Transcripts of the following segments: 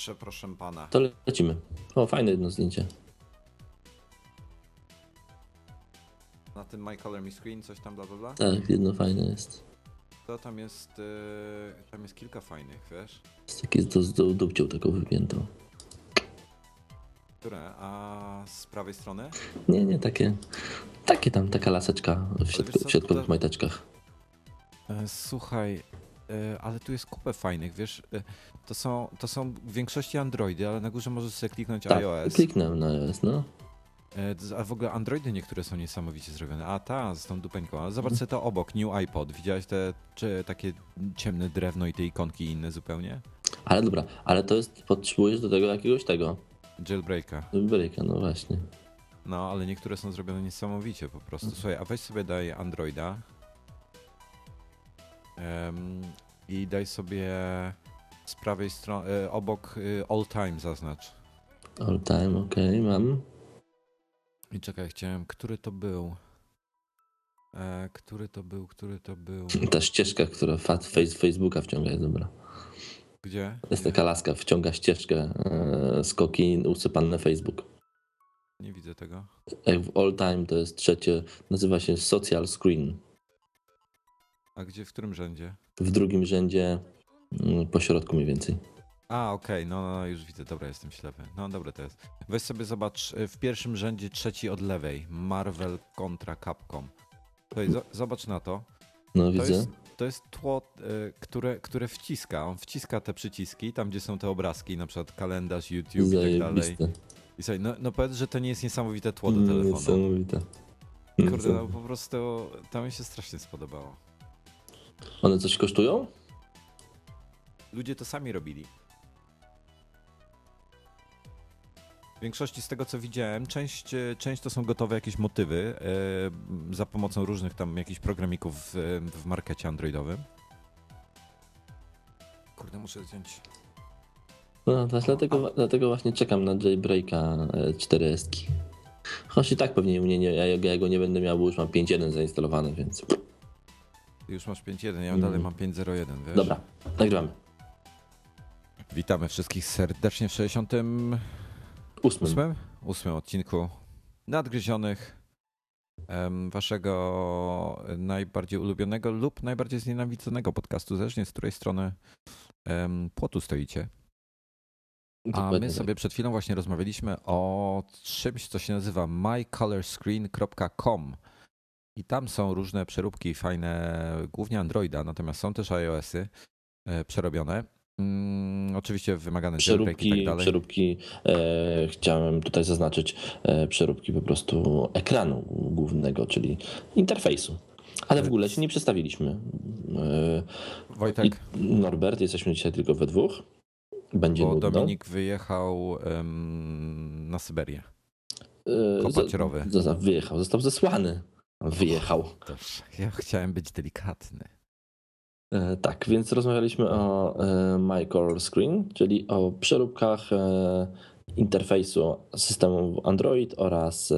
Dobrze, proszę pana. To lecimy. O, fajne jedno zdjęcie. Na tym My Color Me Screen coś tam bla bla bla? Tak, jedno fajne jest. To tam jest, yy, tam jest kilka fajnych, wiesz? Jest takie z du- dupcią taką wypiętą. Które? A z prawej strony? Nie, nie, takie. Takie tam, taka laseczka w, środku, co, w środkowych to- majteczkach. E, Słuchaj, ale tu jest kupę fajnych, wiesz? E, To są, to są w większości Androidy, ale na górze możesz sobie kliknąć Tak, iOS. kliknąłem na iOS, no. E, A w ogóle Androidy niektóre są niesamowicie zrobione. A ta, z tą dupeńką. A zobacz sobie to obok, New iPod. Widziałeś te czy, takie ciemne drewno i te ikonki inne zupełnie? Ale dobra, ale to jest, potrzebujesz do tego jakiegoś tego, Jailbreaka. breaka, no właśnie. No, ale niektóre są zrobione niesamowicie po prostu. Słuchaj, a weź sobie daj Androida i daj sobie z prawej strony, obok y, All Time zaznacz. All time, okej, mam. I czekaj, chciałem, który to był? E, który to był, który to był? Ta ścieżka, która fat face Facebooka wciąga, jest dobra. Gdzie? Jest taka laska, wciąga ścieżkę, e, skoki usypane Facebook. Nie widzę tego. W all time to jest trzecie, nazywa się social screen. A gdzie, w którym rzędzie? W drugim rzędzie, mm, po środku mniej więcej. A, okej, no, no, no, już widzę, dobra, jestem ślepy. No, dobre to jest. Weź sobie zobacz, y, w pierwszym rzędzie trzeci od lewej, Marvel kontra Capcom. Tutaj, zo- zobacz na to. No To widzę. jest, to jest tło, y, które, które wciska. On wciska te przyciski, tam gdzie są te obrazki, na przykład kalendarz, YouTube i tak dalej. Zajebiste. I słuchaj, no, no powiedz, że to nie jest niesamowite tło do telefonu. Niesamowite. Kurde, no po prostu to mi się strasznie spodobało. One coś kosztują? Ludzie to sami robili. W większości z tego, co widziałem, część, e, część to są gotowe jakieś motywy e, za pomocą różnych tam jakichś programików w, w markecie androidowym. Kurde, muszę zdjąć. No, dlatego, dlatego właśnie czekam na jailbreaka 4S. Choć i tak pewnie mnie nie, ja, ja go nie będę miał, bo już mam 5.1 zainstalowane, więc. Już masz 5.1, ja dalej mam 5.01, wiesz? Dobra, nagrywamy. Witamy wszystkich serdecznie w 68. Ósmym. ósmym odcinku nadgryzionych waszego najbardziej ulubionego lub najbardziej znienawidzonego podcastu, zależnie z której strony płotu stoicie. A my tak. sobie przed chwilą właśnie rozmawialiśmy o czymś, co się nazywa mycolorscreen.com i tam są różne przeróbki fajne, głównie Androida, natomiast są też iOSy e, przerobione. Mm, oczywiście wymagane jailbreak i tak Przeróbki, dalej. przeróbki e, chciałem tutaj zaznaczyć, e, przeróbki po prostu ekranu głównego, czyli interfejsu. Ale w ogóle się nie przedstawiliśmy. E, Wojtek, Norbert, jesteśmy dzisiaj tylko we dwóch. Będzie bo nudno. Dominik wyjechał em, na Syberię. E, kopacierowy. za- za- Wyjechał, został zesłany. Wyjechał. Dobrze, ja chciałem być delikatny. E, Tak, więc rozmawialiśmy o e, Color Screen, czyli o przeróbkach e, interfejsu systemu Android oraz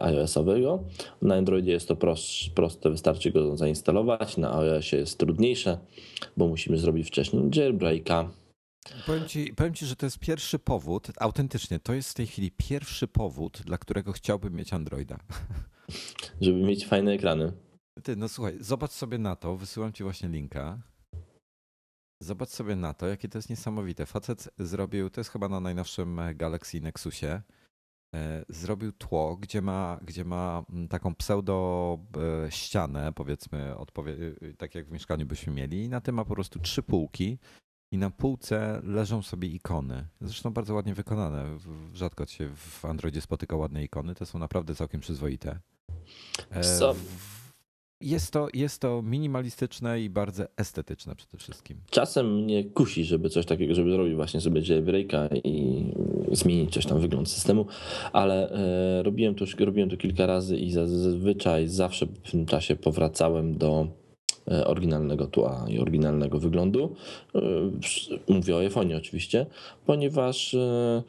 iOS-owego. Na Androidzie jest to pros- proste, wystarczy go zainstalować. Na iOSie jest trudniejsze, bo musimy zrobić wcześniej jailbreaka. Powiem ci, powiem ci, że to jest pierwszy powód, autentycznie, to jest w tej chwili pierwszy powód, dla którego chciałbym mieć Androida. żeby mieć fajne ekrany. Ty, no słuchaj, zobacz sobie na to, wysyłam ci właśnie linka. Zobacz sobie na to, jakie to jest niesamowite. Facet zrobił, to jest chyba na najnowszym Galaxy Nexusie, e, zrobił tło, gdzie ma, gdzie ma mm, taką pseudo e, ścianę, powiedzmy, odpowie- e, tak jak w mieszkaniu byśmy mieli, i na tym ma po prostu trzy półki. I na półce leżą sobie ikony. Zresztą bardzo ładnie wykonane. Rzadko się w Androidzie spotyka ładne ikony. Te są naprawdę całkiem przyzwoite. E, Co? Jest to, jest to minimalistyczne i bardzo estetyczne przede wszystkim. Czasem mnie kusi, żeby coś takiego, żeby zrobić właśnie sobie jailbreaka i zmienić coś tam wygląd systemu, ale e, robiłem to, już- robiłem to kilka razy i zazwyczaj zawsze w tym czasie powracałem do oryginalnego tła i oryginalnego wyglądu. E, Mówię o iPhone'ie oczywiście, ponieważ e,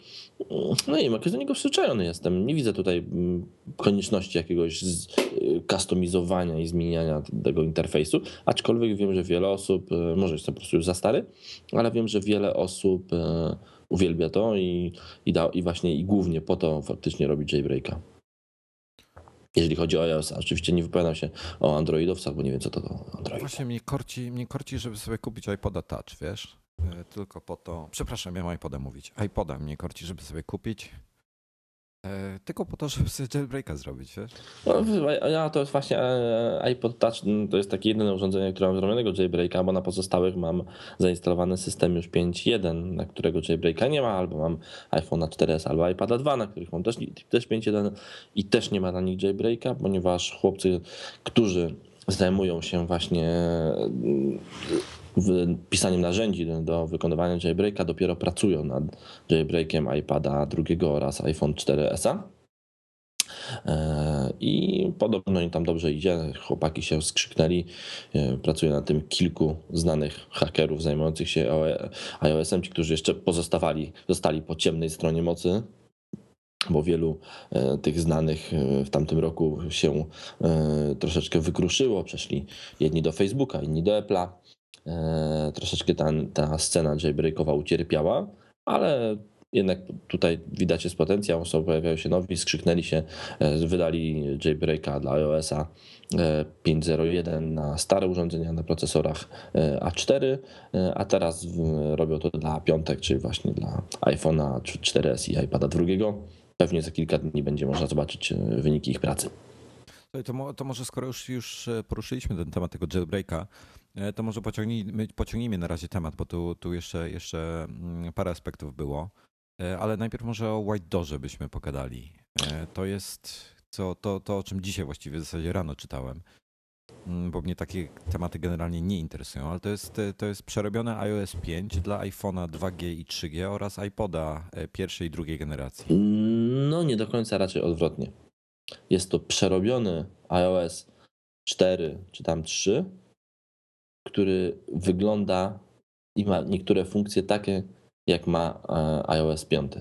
no nie wiem, do niego przyzwyczajony jestem. Nie widzę tutaj mm, konieczności jakiegoś kustomizowania i zmieniania tego interfejsu, aczkolwiek wiem, że wiele osób, e, może jestem po prostu już za stary, ale wiem, że wiele osób e, uwielbia to i, i, da, i właśnie i głównie po to faktycznie robi jailbreaka. Jeżeli chodzi o iOS, oczywiście nie wypowiadam się o Androidowcach, bo nie wiem co to to Android. Właśnie mnie korci, mnie korci, żeby sobie kupić iPoda Touch, wiesz? E, Tylko po to. Przepraszam, miałem iPoda mówić. iPoda mnie korci, żeby sobie kupić. E, Tylko po to, żeby sobie jailbreaka zrobić, wiesz? No, ja to jest właśnie e, iPod Touch, mm, to jest takie jedyne urządzenie, które mam zrobionego jailbreaka, bo na pozostałych mam zainstalowany system już 5.1, na którego jailbreaka nie ma, albo mam iPhone'a 4S, albo iPada 2, na których mam też, też 5.1 i też nie ma na nich jailbreaka, ponieważ chłopcy, którzy zajmują się właśnie mm, pisaniem narzędzi do, wykonywania jailbreaka, dopiero pracują nad jailbreakiem iPada 2 oraz iPhone 4S. E, I podobno im tam dobrze idzie. Chłopaki się skrzyknęli. E, Pracuje na tym kilku znanych hakerów zajmujących się OE iOS-em, ci, którzy jeszcze pozostawali, zostali po ciemnej stronie mocy. Bo wielu e, tych znanych e, w tamtym roku się e, troszeczkę wykruszyło. Przeszli jedni do Facebooka, inni do Apple'a. E, Troszeczkę ta, ta scena jailbreakowa ucierpiała, ale jednak tutaj widać jest potencjał, są, pojawiają się nowi, skrzyknęli się, e, wydali jailbreaka dla iOS-a e, 5.0.1 na stare urządzenia na procesorach e, A4, e, a teraz robią to dla piątek, czyli właśnie dla iPhone'a 4S i iPada 2. Pewnie za kilka dni będzie można zobaczyć e, wyniki ich pracy. To, to może skoro już, już e, poruszyliśmy ten temat tego jailbreaka, e, to może pociągnijmy, pociągnijmy na razie temat, bo tu, tu jeszcze, jeszcze mm, parę aspektów było. E, Ale najpierw może o White Doorze byśmy pogadali. E, To jest co, to, to, o czym dzisiaj właściwie w zasadzie rano czytałem, Mm, bo mnie takie tematy generalnie nie interesują, ale to jest, e, to jest przerobione iOS 5 dla iPhone'a 2G i 3G oraz iPoda e, pierwszej i drugiej generacji. No nie do końca raczej odwrotnie. Jest to przerobiony iOS 4 czy tam 3, który wygląda i ma niektóre funkcje takie, jak ma e, iOS 5.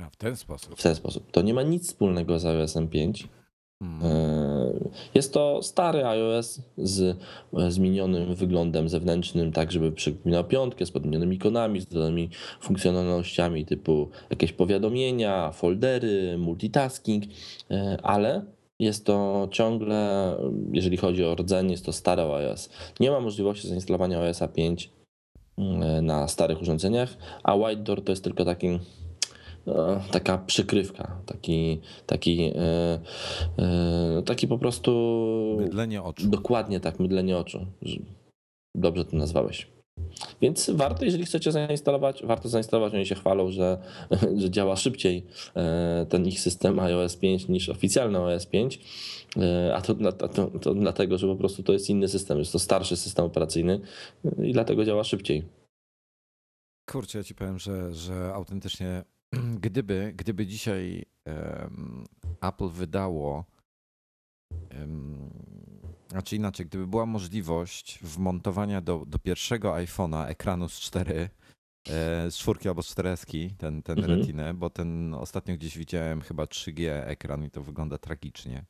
A, w ten sposób. W ten sposób. To nie ma nic wspólnego z iOSem 5. Mm. E, Jest to stary iOS z e, zmienionym wyglądem zewnętrznym, tak żeby przypominał piątkę, z podmienionymi ikonami, z dodanymi funkcjonalnościami typu jakieś powiadomienia, foldery, multitasking, ale jest to ciągle, jeżeli chodzi o rdzeń, jest to stary iOS. Nie ma możliwości zainstalowania OS 5 mm, na starych urządzeniach, a White Door to jest tylko taki e, taka przykrywka, taki, taki, e, e, taki po prostu Mydlenie oczu. dokładnie tak, mydlenie oczu. Dobrze to nazwałeś. Więc warto, jeżeli chcecie zainstalować, warto zainstalować. Oni się chwalą, że, że działa szybciej e, ten ich system iOS 5 niż oficjalny OS 5. E, A to, to, to dlatego, że po prostu to jest inny system. Jest to starszy system operacyjny i dlatego działa szybciej. Kurczę, ja ci powiem, że, że autentycznie, gdyby, gdyby dzisiaj em, Apple wydało, em, znaczy inaczej, gdyby była możliwość wmontowania do, do pierwszego iPhone'a ekranu z 4, e, z czwórki albo z 4S, ten, ten Mhm. Retinę, bo ten ostatnio gdzieś widziałem chyba 3G ekran i to wygląda tragicznie.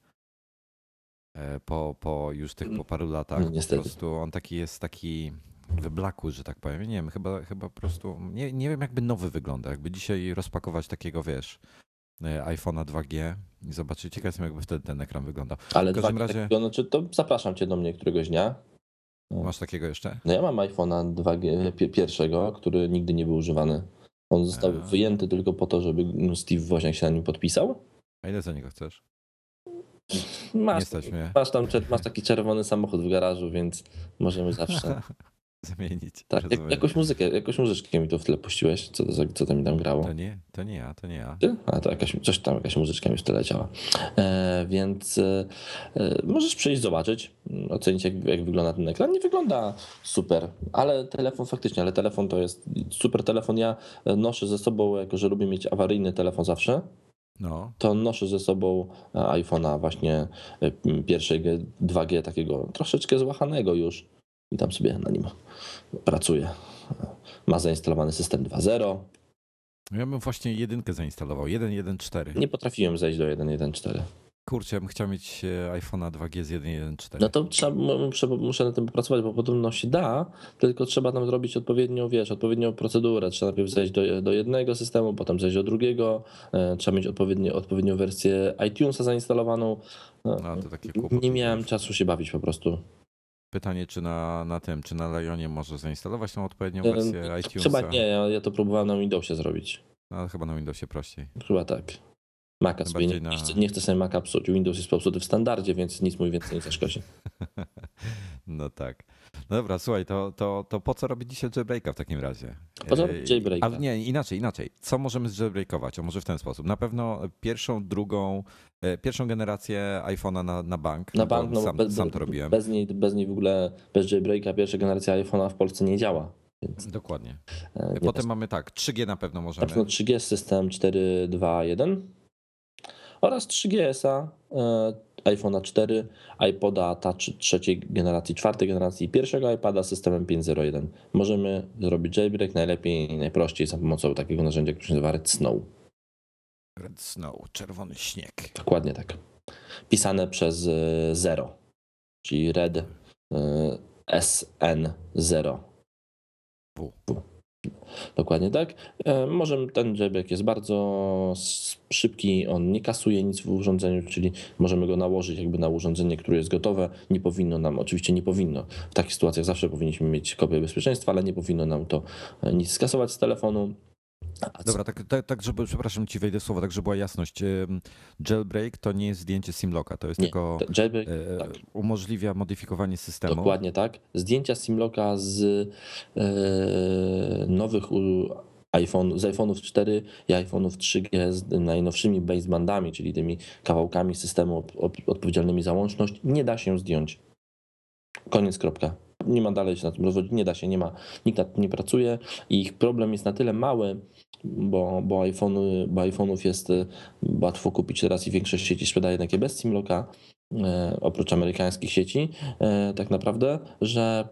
E, Po, po już tych po paru latach. Po Niestety. prostu on taki jest taki wyblakły, że tak powiem. Nie wiem, chyba, chyba po prostu. Nie, nie wiem, jakby nowy wygląda. Jakby dzisiaj rozpakować takiego, wiesz, iPhone'a 2G i zobaczyć, ciekaw jestem, jakby wtedy ten ekran wyglądał. Ale W każdym razie- takiego, znaczy to zapraszam cię do mnie któregoś dnia. Masz takiego jeszcze? No ja mam iPhone'a 2G pi- pierwszego, który nigdy nie był używany. On został A. wyjęty tylko po to, żeby Steve Woźniak się na nim podpisał. A ile za niego chcesz? Masz, masz tam masz taki czerwony samochód w garażu, więc możemy zawsze. Zamienić. Tak, rozumiem. jakąś muzykę, jakąś muzyczkę mi tu w tle puściłeś. Co, to co tam mi tam grało? To nie, to nie ja, to nie ja. Ty? A to jakaś, coś tam, jakaś muzyczka mi w tle leciała. E, więc e, e, możesz przyjść zobaczyć, mm, ocenić jak, jak wygląda ten ekran. Nie wygląda super, ale telefon faktycznie, ale telefon to jest super telefon. Ja e, noszę ze sobą, jako że lubię mieć awaryjny telefon zawsze, No, to noszę ze sobą e, iPhone'a właśnie pierwszego 2G takiego troszeczkę złachanego już i tam sobie na nim pracuję. Ma zainstalowany system 2.0. ja bym właśnie jedynkę zainstalował, 1.1.4. Nie potrafiłem zejść do 1.1.4. Kurczę, ja bym chciał mieć e, iPhone'a 2G z 1.1.4. No to trzeba, m- trzeba, muszę na tym popracować, bo podobno się da, tylko trzeba tam zrobić odpowiednią, wiesz, odpowiednią procedurę. Trzeba najpierw zejść do, do jednego systemu, potem zejść do drugiego. E, trzeba mieć odpowiednie, odpowiednią wersję iTunesa zainstalowaną. E, No, to takie kłopoty nie miałem czasu się bawić po prostu. Pytanie, czy na, na tym, czy na Lionie może zainstalować tą odpowiednią wersję iTunesa? Chyba nie, ja, ja to próbowałem na Windowsie zrobić. No, ale chyba na Windowsie prościej. Chyba tak. Maca sobie nie, na- nie, chcę, nie chcę sobie Maca psuć. Windows jest popsuty w standardzie, więc nic mój więcej nie zaszkodzi. No tak. No dobra, słuchaj, to, to, to po co robić dzisiaj jailbreaka w takim razie? Po co E, robić jailbreaka? Ale nie, inaczej, inaczej. Co możemy jailbreakować? A może w ten sposób. Na pewno pierwszą, drugą, e, pierwszą generację iPhone'a na, na bank. Na no bank, no, sam, bez, sam to robiłem. Bez niej, bez niej w ogóle, bez jailbreaka pierwsza generacja iPhone'a w Polsce nie działa. Więc Dokładnie. e, Potem mamy tak, 3G na pewno Na możemy. pewno 3G system 4.2.1 oraz 3GS-a, e, iPhone'a 4, iPoda Touch trzeciej generacji, czwartej generacji i pierwszego iPada z systemem 5.0.1. Możemy zrobić jailbreak najlepiej i najprościej za pomocą takiego narzędzia, które się nazywa Red Snow. Red Snow, czerwony śnieg. Dokładnie tak. Pisane przez e, Zero, czyli Red e, SN0. W. Dokładnie tak. E, Możemy, ten jailbreak jest bardzo szybki, on nie kasuje nic w urządzeniu, czyli możemy go nałożyć jakby na urządzenie, które jest gotowe. Nie powinno nam, oczywiście nie powinno, w takich sytuacjach zawsze powinniśmy mieć kopię bezpieczeństwa, ale nie powinno nam to e, nic skasować z telefonu. A Dobra, tak, tak, tak, żeby, przepraszam ci wejdę w słowo, tak żeby była jasność. Jailbreak to nie jest zdjęcie simlocka, to jest Nie, tylko te- jailbreak, e, tak. umożliwia modyfikowanie systemu. Dokładnie tak. Zdjęcia Simlocka z e, nowych u- iPhone, z iPhone'ów 4 i iPhone'ów 3G z najnowszymi basebandami, czyli tymi kawałkami systemu odpowiedzialnymi za łączność, nie da się zdjąć. Koniec, kropka. Nie ma dalej się na tym rozwodzić, nie da się, nie ma, nikt nad tym nie pracuje i ich problem jest na tyle mały, bo, bo, iPhone, bo iPhone'ów jest e, łatwo kupić teraz i większość sieci sprzedaje takie bez Simlocka, e, oprócz amerykańskich sieci, e, tak naprawdę, że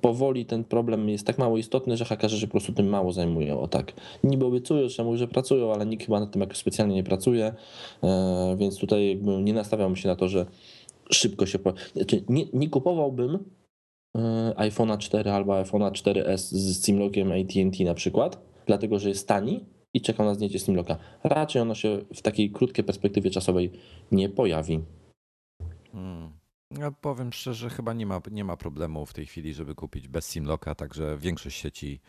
powoli ten problem jest tak mało istotny, że hakerzy się po prostu tym mało zajmują. O tak. Niby obiecują, że mówią, że pracują, ale nikt chyba nad tym jakoś specjalnie nie pracuje, e, więc tutaj nie nastawiałbym się na to, że szybko się... Znaczy, nie, nie kupowałbym iPhone'a 4 albo iPhone'a 4S z Simlockiem AT&T na przykład, dlatego, że jest tani i czekam na zdjęcie Simlocka. Raczej ono się w takiej krótkiej perspektywie czasowej nie pojawi. Hmm. Ja powiem szczerze, chyba nie ma, nie ma problemu w tej chwili, żeby kupić bez simlocka, także większość sieci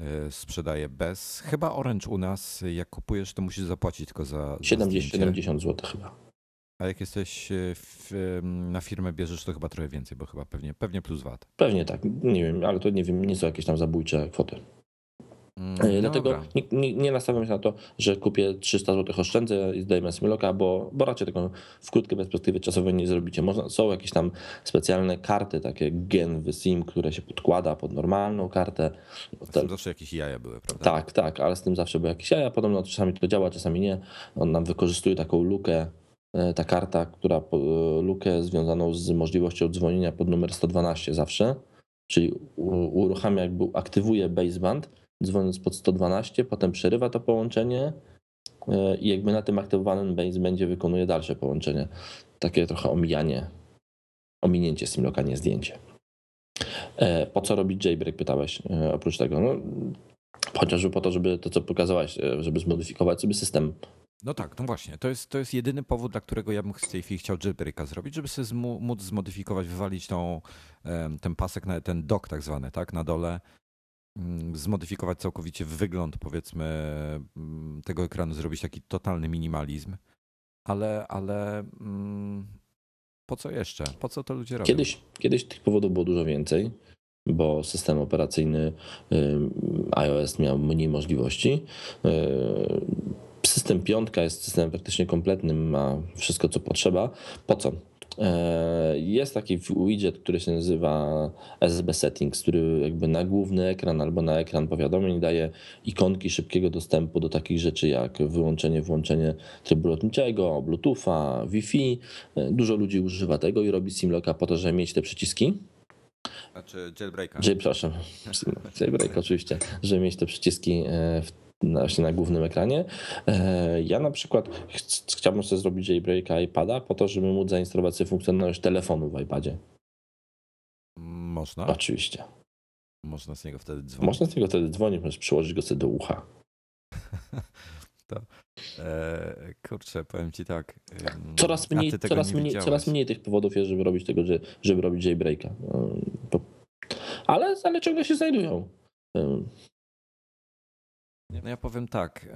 e, sprzedaje bez. Chyba Orange u nas, jak kupujesz, to musisz zapłacić tylko za, za 70, zdjęcie. 70 zł chyba. A jak jesteś e, w, na firmę bierzesz, to chyba trochę więcej, bo chyba pewnie, pewnie plus VAT. Pewnie tak, nie wiem, ale to nie wiem, nie są jakieś tam zabójcze kwoty. E, Dlatego nie, nie, nie nastawiam się na to, że kupię 300 zł oszczędzę i zdejmę Simloka, bo, bo raczej tego w krótkiej perspektywie czasowej nie zrobicie. Można, są jakieś tam specjalne karty, takie gen w SIM, które się podkłada pod normalną kartę. Z tym zawsze jakieś jaja były, prawda? Tak, tak, ale z tym zawsze były jakieś jaja. Podobno czasami to działa, czasami nie. On nam wykorzystuje taką lukę, ta karta, która e, lukę związaną z możliwością dzwonienia pod numer 112 zawsze, czyli uruchamia, jakby aktywuje baseband, dzwoniąc pod 112, potem przerywa to połączenie e, i jakby na tym aktywowanym basebandzie wykonuje dalsze połączenie. Takie trochę omijanie, ominięcie Simlocka, nie zdjęcie. E, Po co robić jailbreak, pytałeś e, oprócz tego? No, Chociażby po to, żeby to, co pokazałeś, e, żeby zmodyfikować sobie system. No tak, no właśnie. To jest, to jest jedyny powód, dla którego ja bym w tej chwili chciał jailbreaka zrobić, żeby sobie zmu- móc zmodyfikować, wywalić tą, ten pasek, ten dock tak zwany, tak, na dole mm, zmodyfikować całkowicie wygląd, powiedzmy, mm, tego ekranu, zrobić taki totalny minimalizm. Ale, ale mm, po co jeszcze? Po co to ludzie robią? Kiedyś, kiedyś tych powodów było dużo więcej, bo system operacyjny iOS miał mniej możliwości. System piątka jest systemem praktycznie kompletnym, ma wszystko co potrzeba. Po co? E, jest taki widget, który się nazywa SSB Settings, który jakby na główny ekran albo na ekran powiadomień daje ikonki szybkiego dostępu do takich rzeczy jak wyłączenie, włączenie trybu lotniczego, Bluetootha, Wi-Fi. E, dużo ludzi używa tego i robi Simlocka po to, żeby mieć te przyciski. Znaczy jailbreaka. Jail, przepraszam, jailbreak oczywiście, żeby mieć te przyciski e, w właśnie na głównym ekranie. E, ja na przykład ch chciałbym sobie zrobić jailbreaka iPada po to, żeby móc zainstalować sobie funkcjonalność telefonu w iPadzie. Można? Oczywiście. Można z niego wtedy dzwonić. Można z niego wtedy dzwonić, możesz przyłożyć go sobie do ucha. to, e, kurczę, powiem ci tak. Coraz mniej, coraz, mniej, coraz mniej tych powodów jest, żeby robić tego, żeby robić jailbreaka. Ale, ale ciągle się znajdują. No ja powiem tak.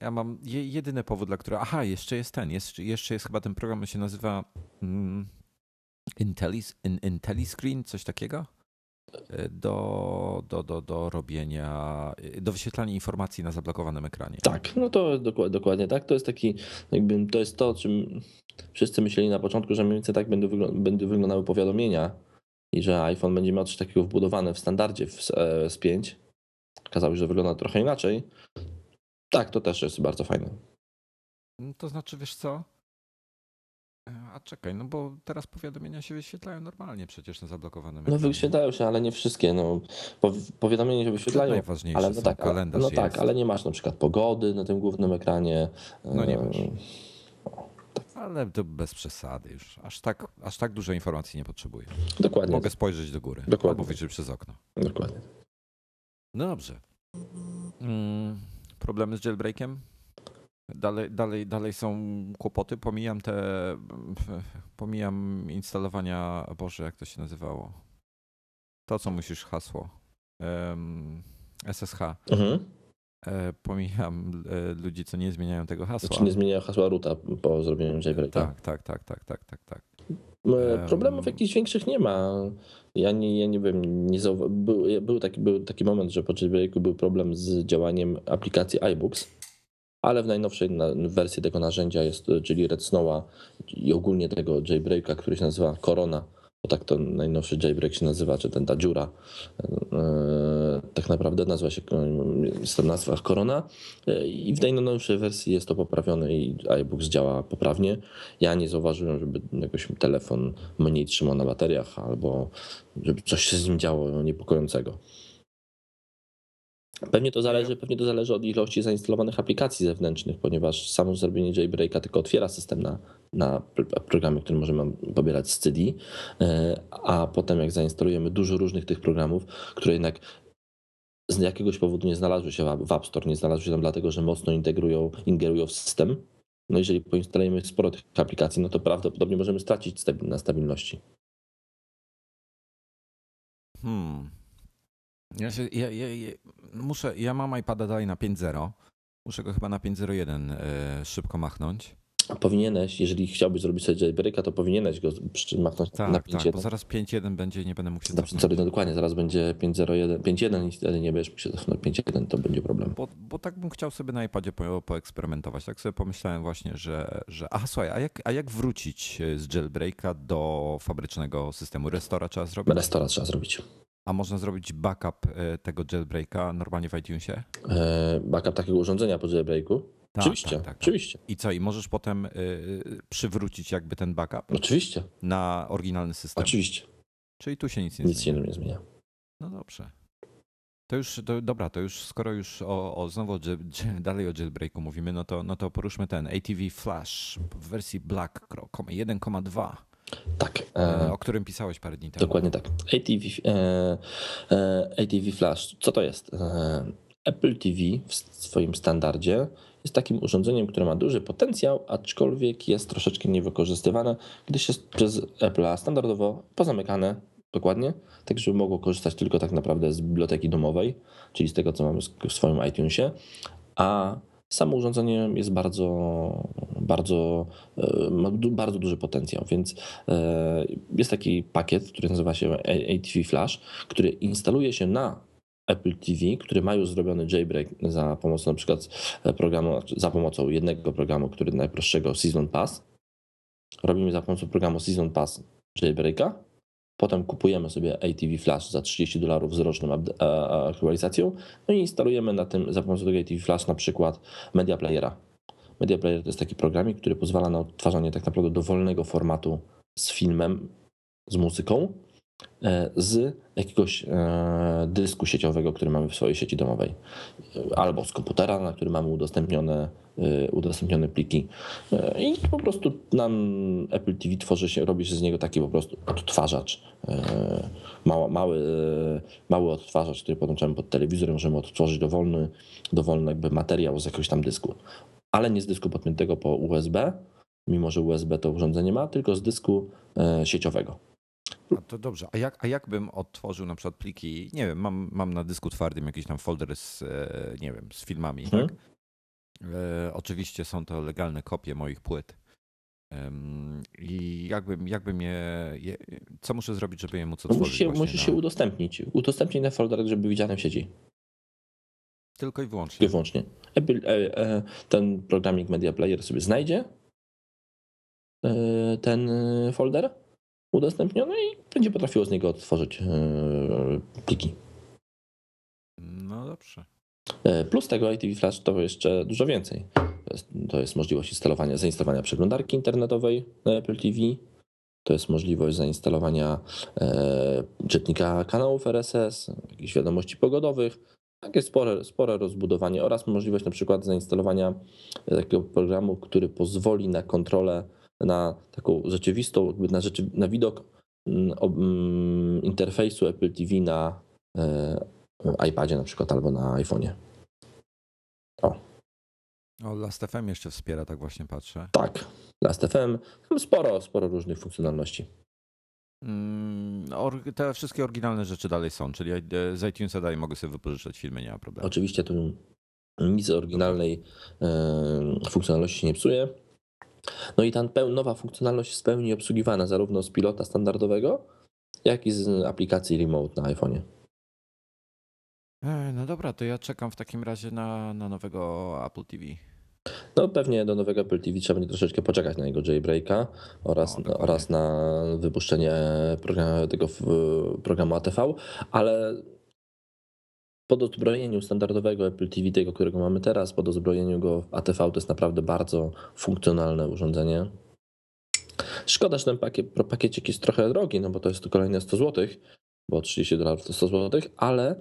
Ja mam jedyny powód, dla którego. Aha, jeszcze jest ten. Jest, jeszcze jest chyba ten program, on się nazywa um, Intellis, in, IntelliScreen, coś takiego. E, do, do, do, do robienia, do wyświetlania informacji na zablokowanym ekranie. Tak, no to dokładnie, dokładnie tak. To jest taki, jakby to jest to, o czym wszyscy myśleli na początku, że mniej więcej tak będą, będą wyglądały powiadomienia i że iPhone będzie miał coś takiego wbudowane w standardzie w S5 okazało się, że wygląda trochę inaczej. Tak, to też jest bardzo fajne. No to znaczy, wiesz co? E, a czekaj, no bo teraz powiadomienia się wyświetlają normalnie przecież na zablokowanym No wyświetlają się, ale nie wszystkie. No, powiadomienia się wyświetlają, ale no tak, ale, no tak, ale nie masz na przykład pogody na tym głównym ekranie. No nie masz. Ale to bez przesady już. Aż tak, aż tak dużo informacji nie potrzebuję. Dokładnie. Mogę spojrzeć do góry. Dokładnie. Albo wyjrzeć przez okno. Dokładnie. No dobrze. Mm, problemy z jailbreakiem? Dalej, dalej, dalej są kłopoty. Pomijam te. Pomijam instalowania. Boże, jak to się nazywało? To, co musisz hasło. Um, SSH. Mhm. E, pomijam e, ludzi, co nie zmieniają tego hasła. Znaczy nie zmieniają hasła roota po zrobieniu jailbreaka. Tak, tak, tak, tak, tak, tak, tak. Problemów jakichś większych nie ma. Ja nie, ja nie wiem, nie zauwa- był, był, taki, był taki moment, że po jailbreaku był problem z działaniem aplikacji iBooks, ale w najnowszej wersji tego narzędzia jest, czyli Red Snowa i ogólnie tego jailbreaka, który się nazywa Corona, bo tak to najnowszy jailbreak się nazywa, czy ten ta dziura, e, tak naprawdę nazywa się, jest to nazwa Corona i w najnowszej wersji jest to poprawione i iBooks działa poprawnie. Ja nie zauważyłem, żeby jakoś telefon mniej trzymał na bateriach albo żeby coś się z nim działo niepokojącego. Pewnie to, zależy, pewnie to zależy od ilości zainstalowanych aplikacji zewnętrznych, ponieważ samo zrobienie jailbreaka tylko otwiera system na, na programy, które możemy pobierać z CD, e, a potem jak zainstalujemy dużo różnych tych programów, które jednak z jakiegoś powodu nie znalazły się w App Store, nie znalazły się tam dlatego, że mocno integrują, ingerują w system, no jeżeli poinstalujemy sporo tych aplikacji, no to prawdopodobnie możemy stracić na stabilności. Hmm. Ja, się, ja, ja, ja, muszę, ja mam iPada dalej na 5.0. Muszę go chyba na 5.01 e, szybko machnąć. Powinieneś, jeżeli chciałbyś zrobić sobie jailbreaka, to powinieneś go machnąć tak, na 5.1. Tak, bo zaraz 5.1 będzie i nie będę mógł się cofnąć. Sorry, no dokładnie, zaraz będzie 5.01, 5.1 i wtedy nie będziesz mógł się cofnąć 5.1, to będzie problem. Bo, bo, tak bym chciał sobie na iPadzie po, poeksperymentować. Tak sobie pomyślałem właśnie, że, że aha, słuchaj, a jak, a jak wrócić z jailbreaka do fabrycznego systemu? Restora trzeba zrobić? Restora trzeba zrobić. A można zrobić backup e, tego jailbreaka normalnie w iTunesie? E, backup takiego urządzenia po jailbreaku? Tak, oczywiście, tak, tak, tak, oczywiście. I co, i możesz potem y, przywrócić jakby ten backup? Oczywiście. Na oryginalny system? Oczywiście. Czyli tu się nic nie nic zmienia? Nic się nie zmienia. No dobrze. To już, to, dobra, to już skoro już o, o znowu o, dalej o jailbreaku mówimy, no to, no to poruszmy ten ATV Flash w wersji Black 1,2. Tak. E, e, o którym pisałeś parę dni temu. Dokładnie tak. ATV, e, e ATV Flash, co to jest? E, Apple TV w swoim standardzie jest takim urządzeniem, które ma duży potencjał, aczkolwiek jest troszeczkę niewykorzystywane, gdyż jest przez Apple standardowo pozamykane dokładnie, tak żeby mogło korzystać tylko tak naprawdę z biblioteki domowej, czyli z tego, co mamy w swoim iTunesie, a samo urządzenie jest bardzo, bardzo, e, ma bardzo duży potencjał, więc e, jest taki pakiet, który nazywa się ATV Flash, który instaluje się na Apple TV, który ma już zrobiony jailbreak za pomocą na przykład programu, za pomocą jednego programu, który najprostszego Season Pass. Robimy za pomocą programu Season Pass jailbreaka, potem kupujemy sobie ATV Flash za 30 dolarów z roczną aktualizacją, no i instalujemy na tym za pomocą tego ATV Flash na przykład Media Playera. Media Player to jest taki programik, który pozwala na odtwarzanie tak naprawdę dowolnego formatu z filmem, z muzyką, E, z jakiegoś e, dysku sieciowego, który mamy w swojej sieci domowej, albo z komputera, na którym mamy udostępnione, e, udostępnione pliki. I po prostu nam Apple TV tworzy się, robi się z niego taki po prostu odtwarzacz. Mały, mały, mały odtwarzacz, który podłączamy pod telewizor, możemy odtworzyć dowolny, dowolny jakby materiał z jakiegoś tam dysku. Ale nie z dysku podpiętego po USB, mimo że USB to urządzenie ma, tylko z dysku sieciowego. A to dobrze. A jak, a jak bym odtworzył na przykład pliki, nie wiem, mam, mam na dysku twardym jakiś tam folder z, e, nie wiem, z filmami, hmm. tak? E, oczywiście są to legalne kopie moich płyt. I jakbym, jakbym je, je, co muszę zrobić, żeby je móc otworzyć? Musisz się, musisz na... się udostępnić. Udostępnij na folder, żeby widziane w sieci. Tylko i wyłącznie. Tylko i wyłącznie. E, ten programik Media Player sobie znajdzie ten folder udostępnione i będzie potrafiło z niego odtworzyć e, pliki. No dobrze. E, plus tego ITV Flash to jeszcze dużo więcej. To jest, to jest możliwość instalowania, zainstalowania przeglądarki internetowej na Apple TV. To jest możliwość zainstalowania e, czytnika kanałów RSS, jakichś wiadomości pogodowych. Takie spore, spore rozbudowanie oraz możliwość na przykład zainstalowania takiego programu, który pozwoli na kontrolę na taką rzeczywistą, na, rzeczy, na widok mm, mm, interfejsu Apple TV na e, iPadzie na przykład albo na iPhone'ie. O. O, Last.fm jeszcze wspiera, tak właśnie patrzę. Tak, Last.fm, sporo, sporo różnych funkcjonalności. Mm, te wszystkie oryginalne rzeczy dalej są, czyli z iTunesa dalej mogę sobie wypożyczać filmy, nie ma problemu. Oczywiście tu nic oryginalnej e, funkcjonalności nie psuje. No i ta nowa funkcjonalność jest w pełni obsługiwana zarówno z pilota standardowego, jak i z aplikacji remote na iPhone'ie. E, no dobra, to ja czekam w takim razie na, na nowego Apple TV. No pewnie do nowego Apple TV trzeba będzie troszeczkę poczekać na jego jailbreaka oraz, no, oraz na wypuszczenie programu, tego programu ATV, ale po dozbrojeniu standardowego Apple TV, tego, którego mamy teraz, po dozbrojeniu go w ATV, to jest naprawdę bardzo funkcjonalne urządzenie. Szkoda, że ten pakiet, pakiecik jest trochę drogi, no bo to jest to kolejne 100 zł, bo 30 dolarów to 100 zł, ale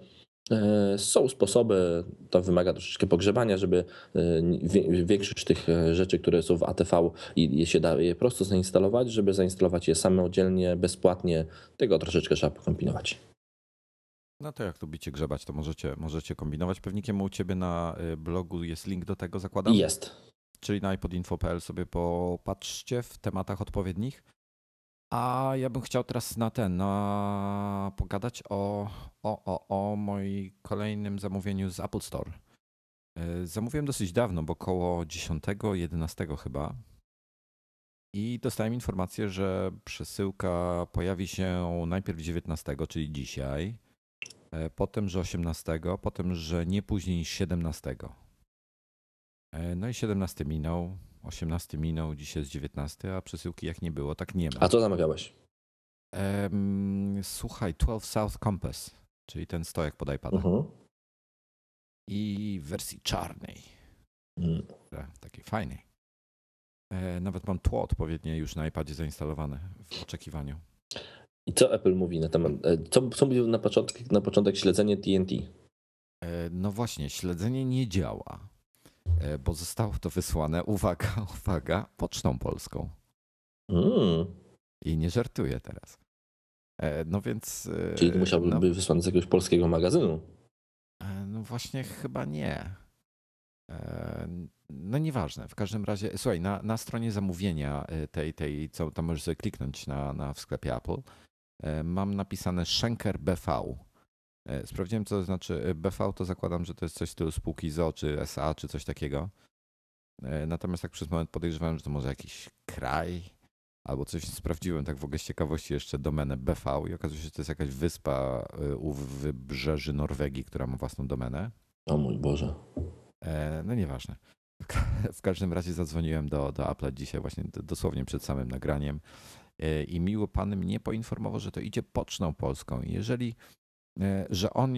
e, są sposoby, to wymaga troszeczkę pogrzebania, żeby e, większość tych e, rzeczy, które są w ATV i się da je prosto zainstalować, żeby zainstalować je samodzielnie, bezpłatnie, tego troszeczkę trzeba pokombinować. No to jak lubicie grzebać, to możecie, możecie kombinować. Pewnikiem u ciebie na y, blogu jest link do tego, zakładam? Jest. Czyli na iPodinfo.pl sobie popatrzcie w tematach odpowiednich. A ja bym chciał teraz na ten, na pogadać o, o, o, o moim kolejnym zamówieniu z Apple Store. Y, zamówiłem dosyć dawno, bo około 10, 11 chyba. I dostałem informację, że przesyłka pojawi się najpierw 19, czyli dzisiaj, potem, że 18, potem, że nie później niż 17. E, no i 17 minął, 18 minął, dzisiaj jest 19, a przesyłki jak nie było, tak nie ma. A co zamawiałeś? słuchaj, 12 South Compass, czyli ten stojak pod iPada. Uh mhm. -huh. I w wersji czarnej. Mm. Takiej fajnej. E, nawet mam tło odpowiednie już na iPadzie zainstalowane w oczekiwaniu. I co Apple mówi na temat, e, co, co mówił na początek, na początek śledzenie TNT? E, no właśnie, śledzenie nie działa, e, bo zostało to wysłane, uwaga, uwaga, pocztą polską. Mm. I nie żartuję teraz. No więc. Czyli musiałby no, być wysłany z jakiegoś polskiego magazynu? No właśnie, chyba nie. No nieważne, w każdym razie, słuchaj, na, na stronie zamówienia tej, tej, co tam możesz sobie kliknąć na, na w sklepie Apple, mam napisane Schenker BV. E, sprawdziłem, co to znaczy e, BV, to zakładam, że to jest coś w stylu spółki ZO, czy SA, czy coś takiego. Natomiast tak przez moment podejrzewałem, że to może jakiś kraj, albo coś sprawdziłem tak w ogóle z ciekawości jeszcze domenę BV i okazuje się, że to jest jakaś wyspa u wybrzeży Norwegii, która ma własną domenę. O mój Boże. No nieważne. W każdym razie zadzwoniłem do, do Apple dzisiaj właśnie dosłownie przed samym nagraniem E, i miły pan mnie poinformował, że to idzie pocztą polską. Jeżeli e, że on,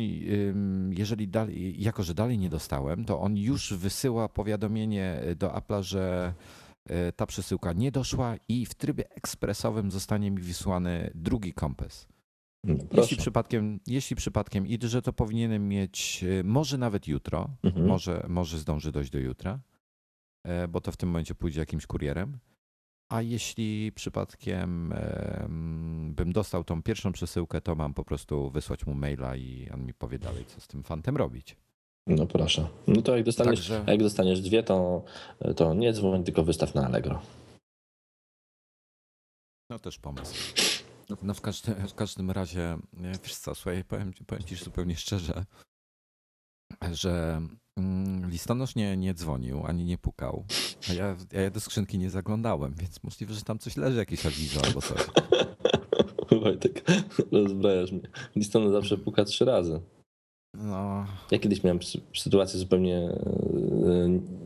jeżeli dalej, jako że dalej nie dostałem, to on już wysyła powiadomienie do Apple'a, że e, ta przesyłka nie doszła i w trybie ekspresowym zostanie mi wysłany drugi kompas. No, jeśli przypadkiem, jeśli przypadkiem i że to powinienem mieć może nawet jutro, mhm. może, może zdąży dojść do jutra, bo to w tym momencie pójdzie jakimś kurierem. A jeśli przypadkiem bym dostał tą pierwszą przesyłkę, to mam po prostu wysłać mu maila i on mi powie dalej, co z tym fantem robić. No proszę. No to jak dostaniesz, Także... jak dostaniesz dwie, to, to nie dzwoń, tylko wystaw na Allegro. No też pomysł. No w, każdy, w każdym razie, wiesz co, słuchaj, powiem, powiem ci zupełnie szczerze, że listonosz nie, nie dzwonił ani nie pukał, a ja, ja do skrzynki nie zaglądałem, więc możliwe, że tam coś leży, jakiś awizo albo coś. Wojtek, rozbrajasz mnie. Listonosz zawsze puka trzy razy. No. Ja kiedyś miałem sytuację zupełnie e,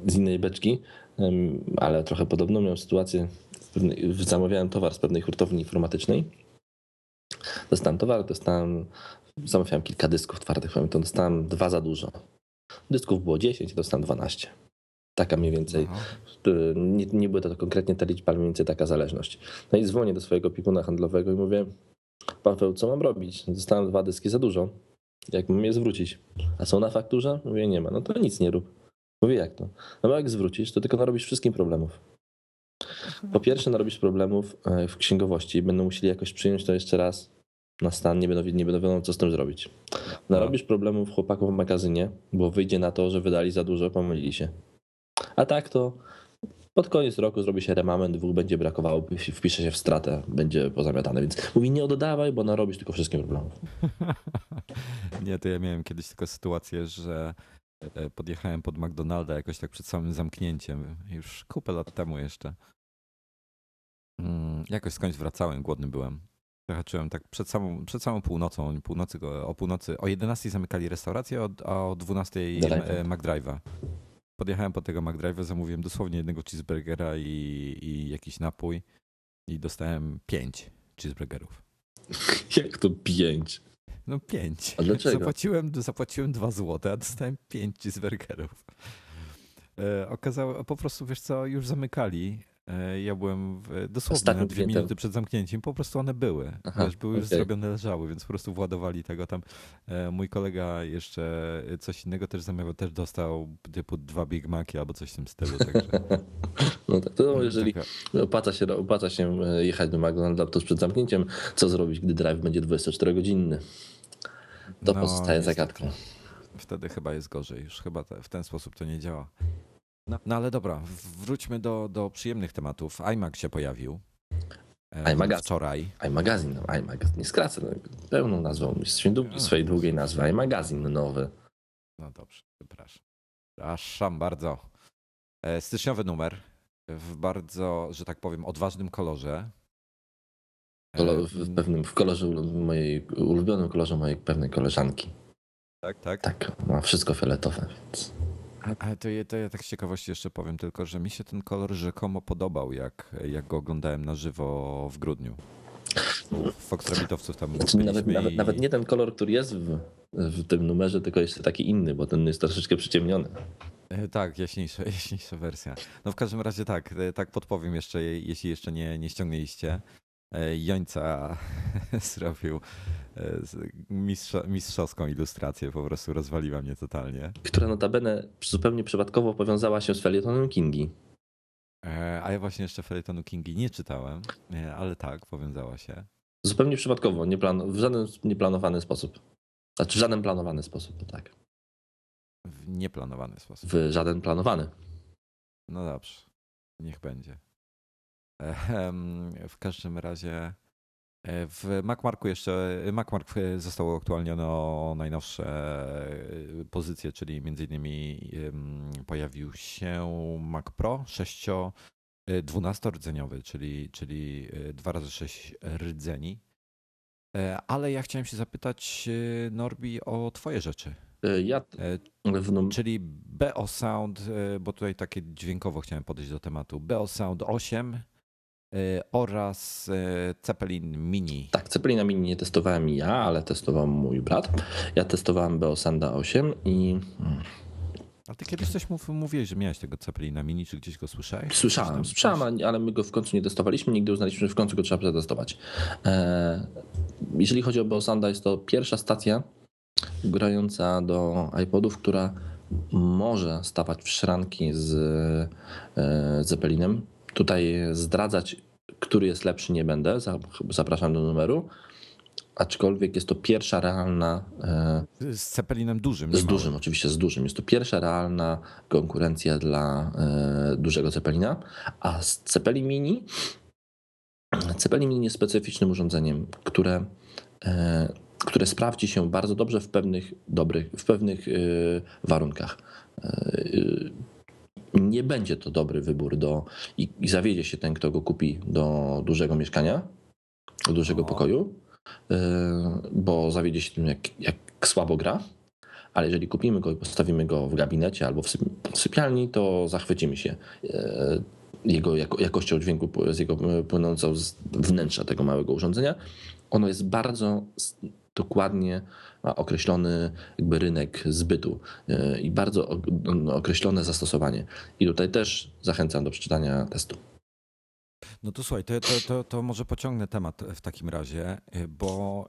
z innej beczki, ale trochę podobną. Miałem sytuację, zamawiałem towar z pewnej hurtowni informatycznej. Dostałem towar, dostałem zamawiałem kilka dysków twardych, pamiętam, dostałem dwa za dużo. Dysków było 10, dostałem 12. Taka mniej więcej, nie, nie były to konkretnie te liczby, ale mniej więcej taka zależność. No i dzwonię do swojego pikuna handlowego i mówię, Paweł, co mam robić? Dostałem dwa dyski za dużo. Jak mam je zwrócić? A są na fakturze? Mówię, nie ma. No to nic nie rób. Mówię, jak to? No bo jak zwrócisz, to tylko narobisz wszystkim problemów. Po pierwsze narobisz problemów e, w księgowości. Będą musieli jakoś przyjąć to jeszcze raz na stan, nie będą, nie będą wiadomo, co z tym zrobić. Narobisz problemów chłopakom w magazynie, bo wyjdzie na to, że wydali za dużo, pomylili się. A tak to pod koniec roku zrobi się remament, dwóch będzie brakowało, wpisze się w stratę, będzie pozamiatane. Więc mówi, nie oddawaj, bo narobisz tylko wszystkim problemów. nie, to ja miałem kiedyś tylko sytuację, że e, podjechałem pod McDonalda jakoś tak przed samym zamknięciem, już kupę lat temu jeszcze. Mm, jakoś skądś wracałem, głodny byłem. Zahaczyłem tak przed samą, przed samą północą, północy, o północy, o 11 zamykali restaurację, a o 12 e, McDrive'a. Podjechałem po tego McDrive'a, zamówiłem dosłownie jednego cheeseburgera i, i jakiś napój i dostałem pięć cheeseburgerów. Jak to pięć? No pięć. A dlaczego? Zapłaciłem, zapłaciłem dwa złote, a dostałem pięć cheeseburgerów. E, okazało, po prostu, wiesz co, już zamykali ja byłem dosłownie na dwie minuty przed zamknięciem, po prostu one były. Aha, Wiesz, były okay. już zrobione, leżały, więc po prostu władowali tego tam. E, mój kolega jeszcze coś innego też zamawiał, też dostał typu dwa Big Maci albo coś w tym stylu. Także... No tak, to jeżeli opłaca się, opłaca się e, jechać do McDonalda tuż przed zamknięciem, co zrobić, gdy drive będzie 24-godzinny? To no, pozostaje zagadką. Wtedy chyba jest gorzej, już chyba te, w ten sposób to nie działa. No, no ale dobra, wróćmy do, do przyjemnych tematów. iMac się pojawił. E, iMagazine. Wczoraj. iMagazine, no, iMagazine. Nie skracę no, pełną nazwą, no. swojej długiej nazwy. iMagazine nowy. No dobrze, przepraszam. Przepraszam bardzo. E, styczniowy numer w bardzo, że tak powiem, odważnym kolorze. E, w pewnym, w kolorze mojej, ulubionym kolorze mojej pewnej koleżanki. Tak, tak? Tak, ma wszystko fioletowe, więc... Ale to, to ja tak z ciekawości jeszcze powiem tylko, że mi się ten kolor rzekomo podobał, jak, jak go oglądałem na żywo w grudniu. Fox Rabbitowców tam znaczy, nawet, i... nawet, nawet, nie ten kolor, który jest w, w tym numerze, tylko jeszcze taki inny, bo ten jest troszeczkę przyciemniony. E, tak, jaśniejsza, jaśniejsza wersja. No w każdym razie tak, e, tak podpowiem jeszcze, jeśli jeszcze nie, nie ściągnęliście. E, Jońca zrobił mistrza, mistrzowską ilustrację, po prostu rozwaliła mnie totalnie. Która notabene zupełnie przypadkowo powiązała się z felietonem Kingi. E, a ja właśnie jeszcze felietonu Kingi nie czytałem, ale tak, powiązała się. Zupełnie przypadkowo, nie plan- w żaden nieplanowany sposób. Znaczy w żaden planowany sposób, tak. W nieplanowany sposób. W żaden planowany. No dobrze, niech będzie. W każdym razie W MacMarku jeszcze, MacMark zostało uaktualnione o najnowsze pozycje, czyli między innymi pojawił się Mac Pro 6 12-rdzeniowy, czyli, czyli 2 razy 6 rdzeni. Ale ja chciałem się zapytać Norbi o twoje rzeczy. Ja w... Czyli BO Sound, bo tutaj takie dźwiękowo chciałem podejść do tematu. BO Sound 8 Y, oraz y, Zeppelin Mini. Tak, Zeppelina Mini nie testowałem ja, ale testował mój brat. Ja testowałem Beosanda 8 i... A ty kiedyś coś mów, mówiłeś, że miałeś tego Zeppelina Mini, czy gdzieś go słyszałeś? Słyszałem, słyszałem, ale my go w końcu nie testowaliśmy, nigdy uznaliśmy, że w końcu go trzeba przetestować. E, jeżeli chodzi o Beosanda, jest to pierwsza stacja grająca do iPodów, która może stawać w szranki z e, Zeppelinem Tutaj zdradzać, który jest lepszy, nie będę. Zapraszam do numeru. Aczkolwiek jest to pierwsza realna. E, z Cepelinem dużym. Z dużym, oczywiście z dużym. Jest to pierwsza realna konkurencja dla e, dużego Cepelina. A z Cepelin Mini. Cepelin Mini jest specyficznym urządzeniem, które, e, które sprawdzi się bardzo dobrze w pewnych dobrych, w pewnych warunkach nie będzie to dobry wybór do, i, i zawiedzie się ten, kto go kupi do dużego mieszkania, do dużego o. pokoju, yy, bo zawiedzie się tym, jak, jak słabo gra. Ale jeżeli kupimy go i postawimy go w gabinecie albo w sypialni, to zachwycimy się yy, jego jakością dźwięku z jego płynącą z wnętrza tego małego urządzenia. Ono jest bardzo dokładnie ma określony jakby rynek zbytu e, i bardzo no, określone zastosowanie. I tutaj też zachęcam do przeczytania testu. No to słuchaj, to, to, to, to, może pociągnę temat w takim razie, e, bo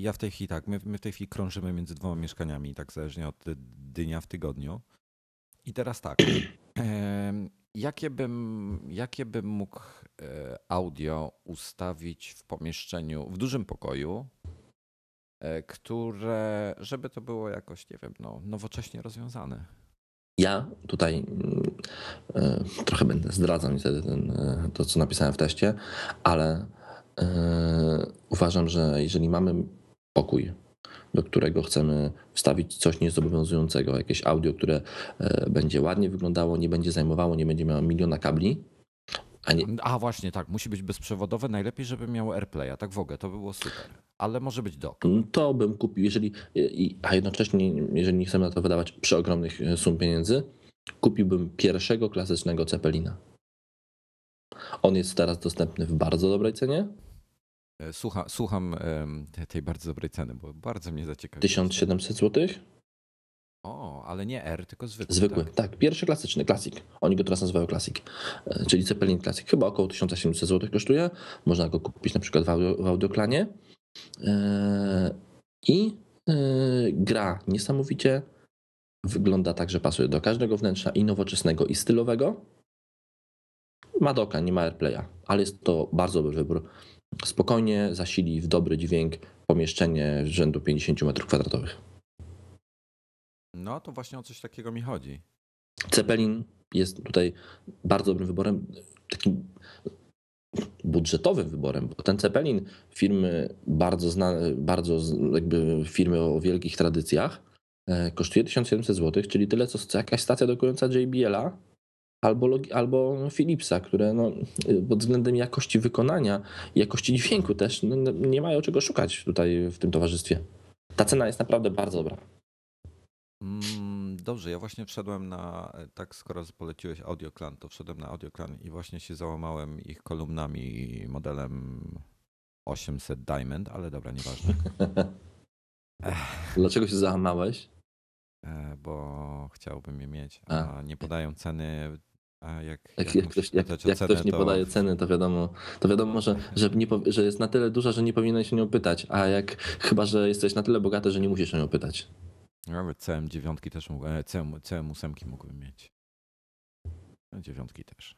ja w tej chwili tak, my, my w tej chwili krążymy między dwoma mieszkaniami, tak zależnie od dnia w tygodniu. I teraz tak, jakie bym, jakie bym mógł e, audio ustawić w pomieszczeniu, w dużym pokoju, które, żeby to było jakoś, nie wiem, no, nowocześnie rozwiązane. Ja tutaj mm, e, trochę będę zdradzał niestety ten, e, to, co napisałem w teście, ale uważam, że jeżeli mamy pokój, do którego chcemy wstawić coś niezobowiązującego, jakieś audio, które będzie ładnie wyglądało, nie będzie zajmowało, nie będzie miało miliona kabli, nie... A, właśnie, tak. Musi być bezprzewodowe. Najlepiej, żeby miało AirPlaya. Tak w ogóle, to by było super. Ale może być dock. Mm, to bym kupił, jeżeli, a jednocześnie, jeżeli nie chcemy na to wydawać przeogromnych e, sum pieniędzy, kupiłbym pierwszego klasycznego Cepelina. On jest teraz dostępny w bardzo dobrej cenie. E, słucha, słucham tej bardzo dobrej ceny, bo bardzo mnie zaciekawiło. 1700 zł? O, ale nie R, tylko zwykły. Zwykły, tak. tak. Pierwszy klasyczny, klasik. Oni go teraz nazywają klasik, e, czyli Zeppelin Classic. Chyba około 1700 zł kosztuje. Można go kupić na przykład w, audio, w audioklanie. E, I e, gra niesamowicie. Wygląda tak, że pasuje do każdego wnętrza i nowoczesnego, i stylowego. Ma doka, nie ma AirPlaya, ale jest to bardzo dobry wybór. Spokojnie zasili w dobry dźwięk pomieszczenie rzędu 50 m2. No to właśnie o coś takiego mi chodzi. Cepelin jest tutaj bardzo dobrym wyborem, takim budżetowym wyborem, bo ten Cepelin firmy bardzo znane, bardzo jakby firmy o wielkich tradycjach e, kosztuje 1700 zł, czyli tyle co jakaś stacja dokująca JBL-a albo, albo Philipsa, które no, pod względem jakości wykonania i jakości dźwięku też no, nie mają czego szukać tutaj w tym towarzystwie. Ta cena jest naprawdę bardzo dobra. Mm, dobrze, ja właśnie wszedłem na, tak skoro poleciłeś AudioClan, to wszedłem na AudioClan i właśnie się załamałem ich kolumnami modelem 800 Diamond, ale dobra, nieważne. Dlaczego się załamałeś? E, bo chciałbym je mieć, a, a nie podają ceny. A jak, jak, jak, ktoś, jak, jak cenę, ktoś nie to... podaje ceny, to wiadomo, to wiadomo że, że, nie, że jest na tyle duża, że nie powinieneś się nią pytać, a jak chyba, że jesteś na tyle bogaty, że nie musisz o nią pytać. Nawet CM9 też mógł, CM, CM8 mógłbym mieć. Dziewiątki też.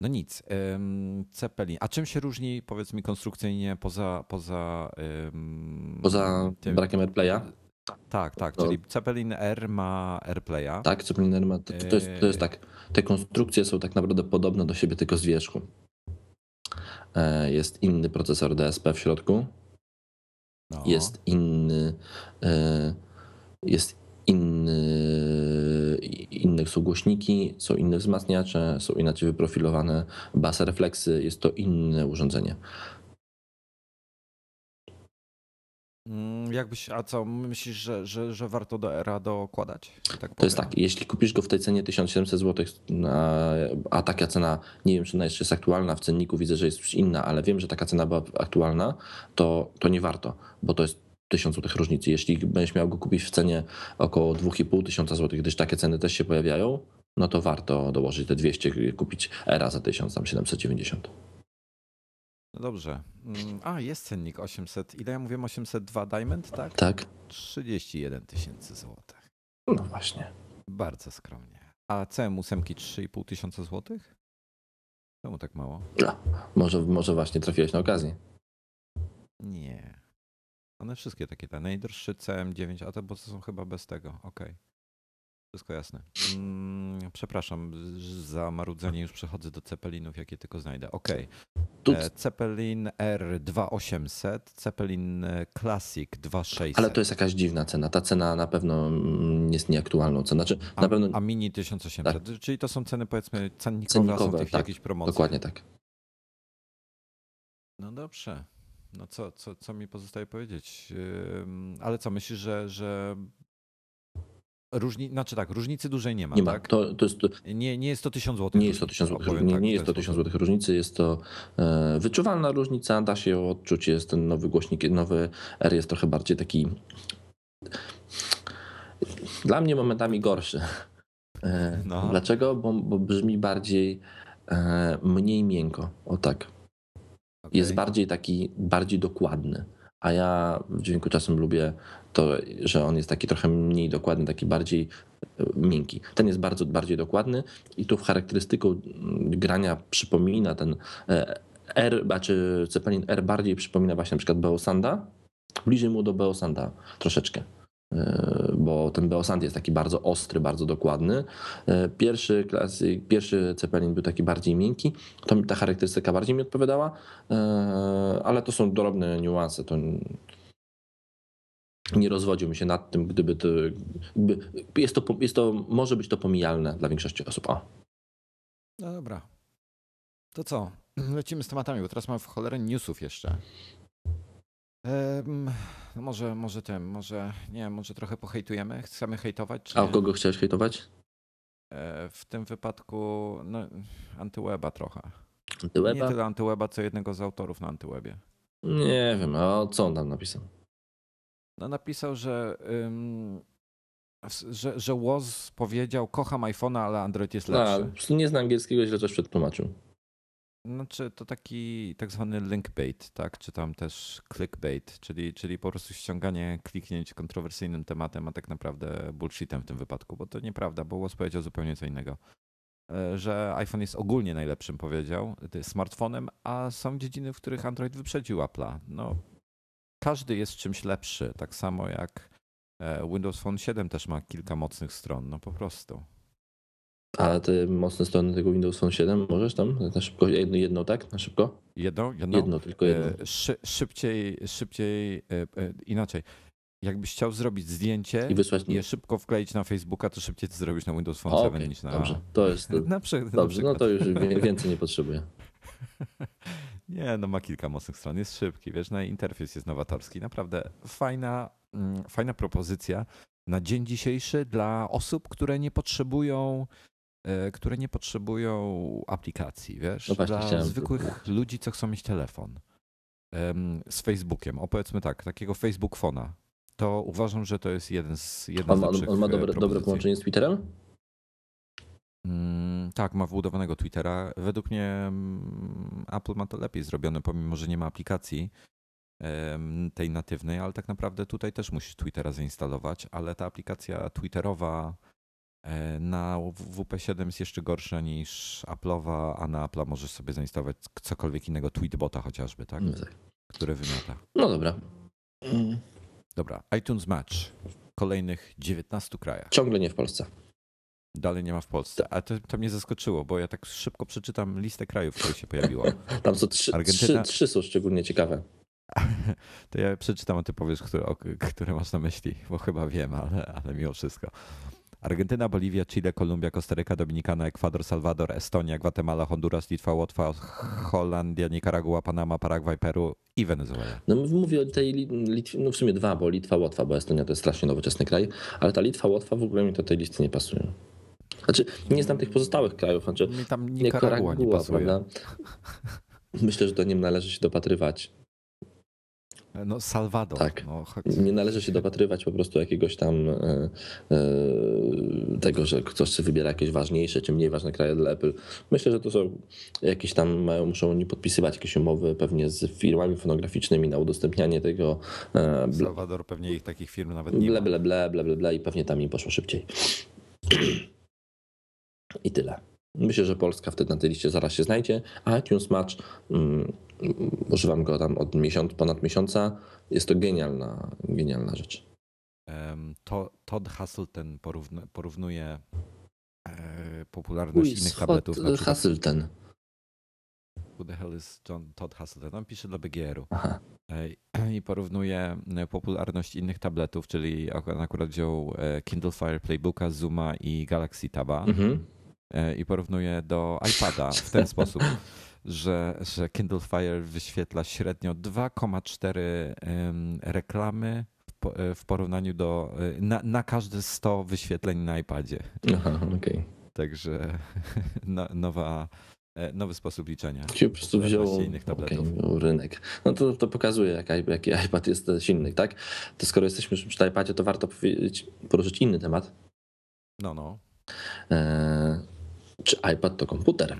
No nic. Um, Cepelin. A czym się różni, powiedz mi, konstrukcyjnie poza. Poza, um, poza tym, brakiem AirPlaya? Tak, tak. No. Czyli Zeppelin R ma AirPlaya. Tak, Zeppelin R ma. To, to, jest, to jest tak. Te konstrukcje są tak naprawdę podobne do siebie, tylko z wierzchu. e, jest inny procesor DSP w środku, No. jest inny, e, jest inny, inne są głośniki, są inne wzmacniacze, są inaczej wyprofilowane bas refleksy, jest to inne urządzenie. Mm, Jakbyś, a co, myślisz, że, że, że warto do era dokładać? Tak To jest tak, jeśli kupisz go w tej cenie 1700 zł, a, a taka cena, nie wiem czy ona jeszcze jest aktualna, w cenniku widzę, że jest już inna, ale wiem, że taka cena była aktualna, to, to nie warto, bo to jest 1000 zł różnicy. Jeśli będziesz miał go kupić w cenie około 2500 tysiąca zł, gdyż takie ceny też się pojawiają, no to warto dołożyć te 200 i kupić Era za 1790. No dobrze. Mm, A, jest cennik 800. Ile ja mówiłem? 802 Diamond, tak? Tak? 31 tysięcy złotych. No właśnie. Bardzo skromnie. A CM8 3,5 tysiąca złotych? Czemu tak mało? No, może, może właśnie trafiłeś na okazję. Nie. One wszystkie takie te. Najdroższy CM9, a te bo to są chyba bez tego. Okej. Wszystko jasne. Mm, przepraszam za marudzenie, już przechodzę do Ceppelinów, jakie tylko znajdę. Okej. Tu, E, Zeppelin R 2800, Zeppelin e, Classic 2600. ale to jest jakaś dziwna cena. Ta cena na pewno mm, jest nieaktualną ceną. Znaczy, a, na pewno a Mini 1800, czyli to są ceny powiedzmy cennikowe, a są Cennikowe, tych tak, jakieś promocje. dokładnie tak. No dobrze. No co, co, co mi pozostaje powiedzieć? Ale co, myślisz, że, że różni, znaczy tak, różnicy dużej nie ma, Nie ma. tak? To, to jest, Nie, nie jest to 1000 zł. nie jest to 1000 zł. Nie, nie jest to 1000 zł różnicy, jest to e, wyczuwalna różnica, da się ją odczuć. Jest ten nowy głośnik, nowy R jest trochę bardziej taki. Dla mnie momentami gorszy. E, No. Dlaczego? Bo, bo brzmi bardziej, e, mniej miękko. O tak. Jest bardziej taki, bardziej dokładny. A ja w dźwięku czasem lubię to, że on jest taki trochę mniej dokładny, taki bardziej e, miękki. Ten jest bardzo bardziej dokładny i tu w charakterystyką grania przypomina ten e, R, znaczy Zeppelin R bardziej przypomina właśnie na przykład Beosanda, bliżej mu do Beosanda troszeczkę. Bo ten Beosand jest taki bardzo ostry, bardzo dokładny. E, Pierwszy klasy, pierwszy Zeppelin był taki bardziej miękki, to mi ta charakterystyka bardziej mi odpowiadała, e, ale to są drobne niuanse. To nie rozwodziłbym się nad tym, gdyby to. Gdyby, jest, to jest to. Może być to pomijalne dla większości osób. O. No dobra. To co? Lecimy z tematami, bo teraz mam w cholerę newsów jeszcze. Em, no może, może tym, może, nie wiem, może trochę pohejtujemy? Chcemy hejtować? Czy A o nie? kogo chciałeś hejtować? E, W tym wypadku, no, antyweba antyweba trochę. Nie Antyweba? tyle antyweba, co jednego z autorów na antywebie. Nie wiem, a co on tam napisał? No napisał, że, ym, że, że Woz powiedział, kocham iPhone'a, ale Android jest A, lepszy. prostu nie zna angielskiego, źle coś przetłumaczył. Znaczy to taki tak zwany linkbait, tak? Czy tam też clickbait, czyli, czyli po prostu ściąganie kliknięć kontrowersyjnym tematem, a tak naprawdę bullshitem w tym wypadku, bo to nieprawda, bo Woz powiedział zupełnie co innego. E, Że iPhone jest ogólnie najlepszym, powiedział, y, smartfonem, a są dziedziny, w których Android wyprzedził Apple'a. No, każdy jest czymś lepszy, tak samo jak e, Windows Phone 7 też ma kilka mocnych stron, no po prostu. A te mocne strony tego Windows Phone 7 możesz tam na szybko? Jedno, jedno tak? Na szybko? Jedno? Jedno? Jedno, tylko jedno. E, Szy, szybciej, szybciej, e, e, inaczej. Jakbyś chciał zrobić zdjęcie I wysłać. i je szybko wkleić na Facebooka, to szybciej to zrobisz na Windows Phone O, 7 okej, niż na... Dobrze, to jest. Na, przy, na Dobrze, no przykład. to już więcej nie potrzebuję. Nie, no ma kilka mocnych stron, jest szybki, wiesz, no interfejs jest nowatorski. Naprawdę fajna, mm, fajna propozycja na dzień dzisiejszy dla osób, które nie potrzebują które nie potrzebują aplikacji, wiesz, No właśnie, dla zwykłych ludzi, co chcą mieć telefon z Facebookiem, opowiedzmy tak, takiego Facebook Fona, to uważam, że to jest jeden z jedna On, z ma- lepszych on ma e, dobre, dobre połączenie z Twitterem? Mm, tak, ma wbudowanego Twittera. Według mnie mm, Apple ma to lepiej zrobione, pomimo że nie ma aplikacji tej natywnej, ale tak naprawdę tutaj też musisz Twittera zainstalować, ale ta aplikacja Twitterowa e, na W- WP7 jest jeszcze gorsza niż Apple'owa, a na Apple'a możesz sobie zainstalować cokolwiek innego, Tweetbota chociażby, tak? No tak. Który wymiata. No dobra. Mm, Dobra, iTunes Match w kolejnych 19 krajach. Ciągle nie w Polsce. Dalej nie ma w Polsce. A to, to mnie zaskoczyło, bo ja tak szybko przeczytam listę krajów, które się pojawiło. Tam są trzy, Argentyna- trzy, trzy są szczególnie ciekawe. To ja przeczytam, a ty powiesz, które, które masz na myśli, bo chyba wiem, ale, ale mimo wszystko. Argentyna, Boliwia, Chile, Kolumbia, Kostaryka, Dominikana, Ekwador, Salwador, Estonia, Gwatemala, Honduras, Litwa, Łotwa, Holandia, Nikaragua, Panama, Paragwaj, Peru i Wenezuela. No mówię o tej Lit- Litwie, no w sumie dwa, bo Litwa, Łotwa, bo Estonia to jest strasznie nowoczesny kraj, ale ta Litwa, Łotwa w ogóle mi do tej listy nie pasują. Znaczy, nie znam tych pozostałych krajów, znaczy Mi tam Nikaragua nie Nikaragua, pasuje. prawda? Myślę, że do nim należy się dopatrywać. No Salwador. Tak. No. Nie należy się dopatrywać po prostu jakiegoś tam e, e, tego, że ktoś sobie wybiera jakieś ważniejsze czy mniej ważne kraje dla Apple. Myślę, że to są jakieś tam mają, muszą oni podpisywać jakieś umowy pewnie z firmami fonograficznymi na udostępnianie tego e, bla, Salwador pewnie ich takich firm nawet nie ble, ble, ble, ble, ble, ble i pewnie tam im poszło szybciej. I tyle. Myślę, że Polska wtedy na tej liście zaraz się znajdzie. A iTunes Match, mm, używam go tam od miesiąc, ponad miesiąca. Jest to genialna, genialna rzecz. To, Todd Hasselton porówna, porównuje e, popularność innych tabletów. Na przykład, Hasselten. who the hell is John Todd Hasselton? On pisze dla BGR-u. Aha. Ej, i porównuje e, popularność innych tabletów, czyli on akurat wziął e, Kindle Fire Playbooka, Zuma i Galaxy Taba Mhm. e, i porównuje do iPada w ten sposób, że, że Kindle Fire wyświetla średnio 2,4 em, reklamy w, e, w porównaniu do e, na, na każde 100 wyświetleń na iPadzie. Aha, okej. Także no, nowa, e, nowy sposób liczenia. Czyli po prostu wziął, innych tabletów. wziął rynek. No to, to pokazuje, jak, jaki iPad jest silny, tak? To skoro jesteśmy przy iPadzie, to warto powiedzieć, poruszyć inny temat. No, no. Eee, czy iPad to komputer?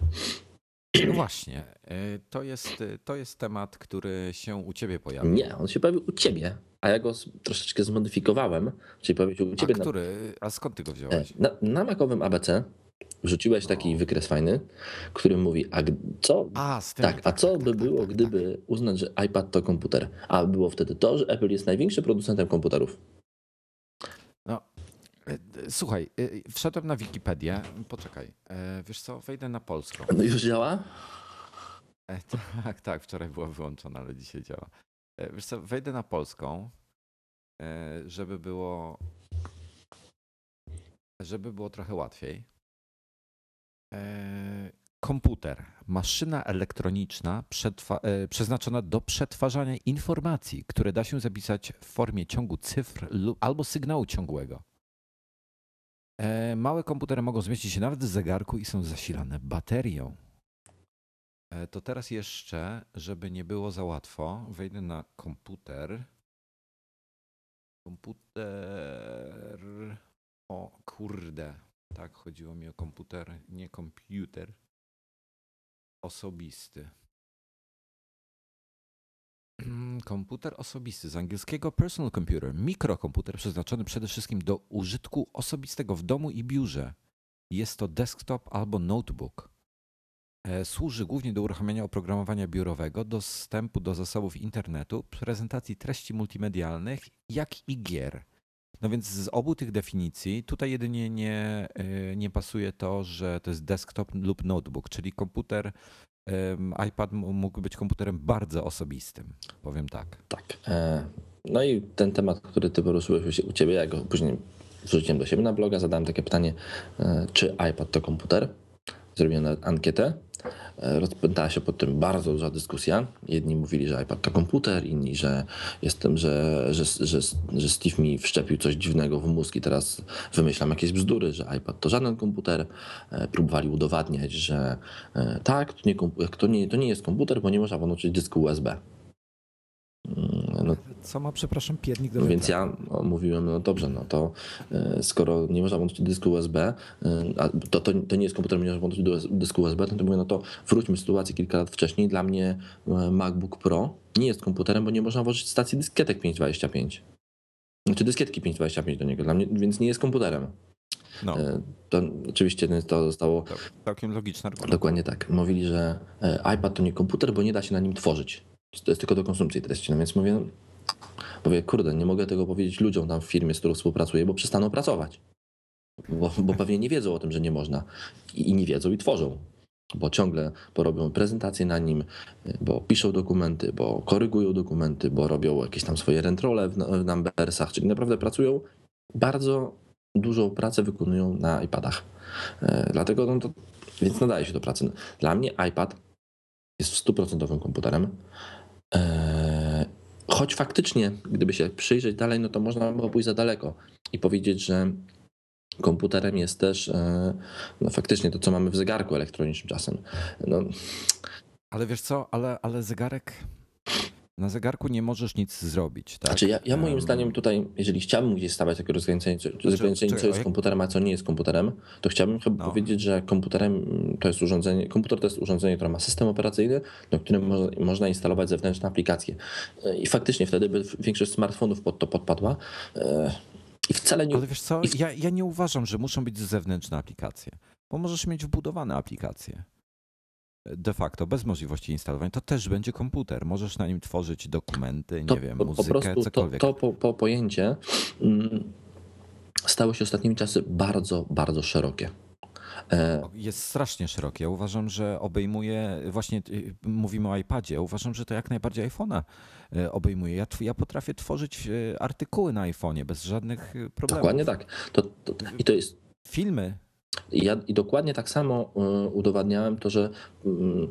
No właśnie, e, to jest, e, to jest temat, który się u ciebie pojawił. Nie, on się pojawił u ciebie, a ja go troszeczkę zmodyfikowałem, czyli się u A ciebie na, który? A skąd ty go e, wziąłeś? na, na makowym ABC. Wrzuciłeś taki No. wykres fajny, który mówi, a co A, tym. Tak, a co by było, gdyby uznać, że iPad to komputer? A było wtedy to, że Apple jest największym producentem komputerów. E, słuchaj, e, wszedłem na Wikipedię. Poczekaj, e, wiesz co, wejdę na polską. No już działa? Tak, tak, wczoraj była wyłączona, ale dzisiaj działa. Wiesz co, wejdę na polską, żeby było żeby było trochę łatwiej. Komputer, maszyna elektroniczna przeznaczona do przetwarzania informacji, które da się zapisać w formie ciągu cyfr lub albo sygnału ciągłego. E, Małe komputery mogą zmieścić się nawet w zegarku i są zasilane baterią. E, To teraz jeszcze, żeby nie było za łatwo, wejdę na komputer. Komputer. O kurde. Tak, chodziło mi o komputer, nie komputer. Osobisty. Komputer osobisty, z angielskiego personal computer, mikrokomputer przeznaczony przede wszystkim do użytku osobistego w domu i biurze. Jest to desktop albo notebook. E, Służy głównie do uruchamiania oprogramowania biurowego, dostępu do zasobów internetu, prezentacji treści multimedialnych, jak i gier. No więc z obu tych definicji tutaj jedynie nie, e, nie pasuje to, że to jest desktop lub notebook, czyli komputer, iPad mógł być komputerem bardzo osobistym, powiem tak. Tak. E, No i ten temat, który ty poruszyłeś u ciebie, ja go później wrzuciłem do siebie na bloga, zadałem takie pytanie, e, czy iPad to komputer? Zrobiłem ankietę. E, Rozpętała się pod tym bardzo duża dyskusja. Jedni mówili, że iPad to komputer, inni, że jestem, że, że, że, że Steve mi wszczepił coś dziwnego w mózg i teraz wymyślam jakieś bzdury, że iPad to żaden komputer. E, Próbowali udowadniać, że e, tak, to nie, to nie, to nie jest komputer, bo nie można włączyć dysku USB. Co ma, przepraszam, piernik do no więc ja no, mówiłem, no dobrze, no to e, skoro nie można włączyć dysku USB, e, a to, to, to nie jest komputer, nie można włączyć do dysku USB, no to mówię, no to wróćmy do sytuacji kilka lat wcześniej. Dla mnie e, MacBook Pro nie jest komputerem, bo nie można włożyć stacji dyskietek 525. Znaczy dyskietki 525 do niego, dla mnie, więc nie jest komputerem. No, To oczywiście to zostało całkiem logiczne. Dokładnie tak. Mówili, że iPad to nie komputer, bo nie da się na nim tworzyć. To jest tylko do konsumpcji treści. No więc mówię, no, mówię, kurde, nie mogę tego powiedzieć ludziom tam w firmie, z którą współpracuję, bo przestaną pracować. bo, bo pewnie nie wiedzą o tym, że nie można. I, I nie wiedzą i tworzą bo ciągle bo robią prezentacje na nim, bo piszą dokumenty, bo korygują dokumenty, bo robią jakieś tam swoje rentrole w, w numbersach, czyli naprawdę pracują bardzo dużą pracę wykonują na iPadach. E, dlatego no to, więc nadaje się do pracy. Dla mnie iPad jest stuprocentowym komputerem. Choć faktycznie, gdyby się przyjrzeć dalej, no to można było pójść za daleko i powiedzieć, że komputerem jest też e, no faktycznie to, co mamy w zegarku elektronicznym czasem. No. Ale wiesz co, ale, ale zegarek na zegarku nie możesz nic zrobić, tak? Znaczy ja, ja moim um... zdaniem tutaj, jeżeli chciałbym gdzieś stawiać takie rozgraniczenie, co, rozgraniczenie, co jest komputerem, a co nie jest komputerem, to chciałbym chyba no. powiedzieć, że komputerem to jest urządzenie, komputer to jest urządzenie, które ma system operacyjny, na którym mo można instalować zewnętrzne aplikacje. I faktycznie wtedy by większość smartfonów pod to podpadła. E, I wcale nie... Ale wiesz co, ja, ja nie uważam, że muszą być zewnętrzne aplikacje, bo możesz mieć wbudowane aplikacje de facto bez możliwości instalowania, to też będzie komputer. Możesz na nim tworzyć dokumenty, nie to, wiem, po, muzykę, po cokolwiek. To, to po, po pojęcie mm, stało się ostatnimi czasy bardzo, bardzo szerokie. E, Jest strasznie szerokie. Ja uważam, że obejmuje, właśnie y, mówimy o iPadzie, ja uważam, że to jak najbardziej iPhone'a e, obejmuje. Ja, ja potrafię tworzyć e, artykuły na iPhone'ie bez żadnych problemów. Dokładnie tak. To, to, I to jest... Filmy ja, I dokładnie tak samo y, udowadniałem to, że mm,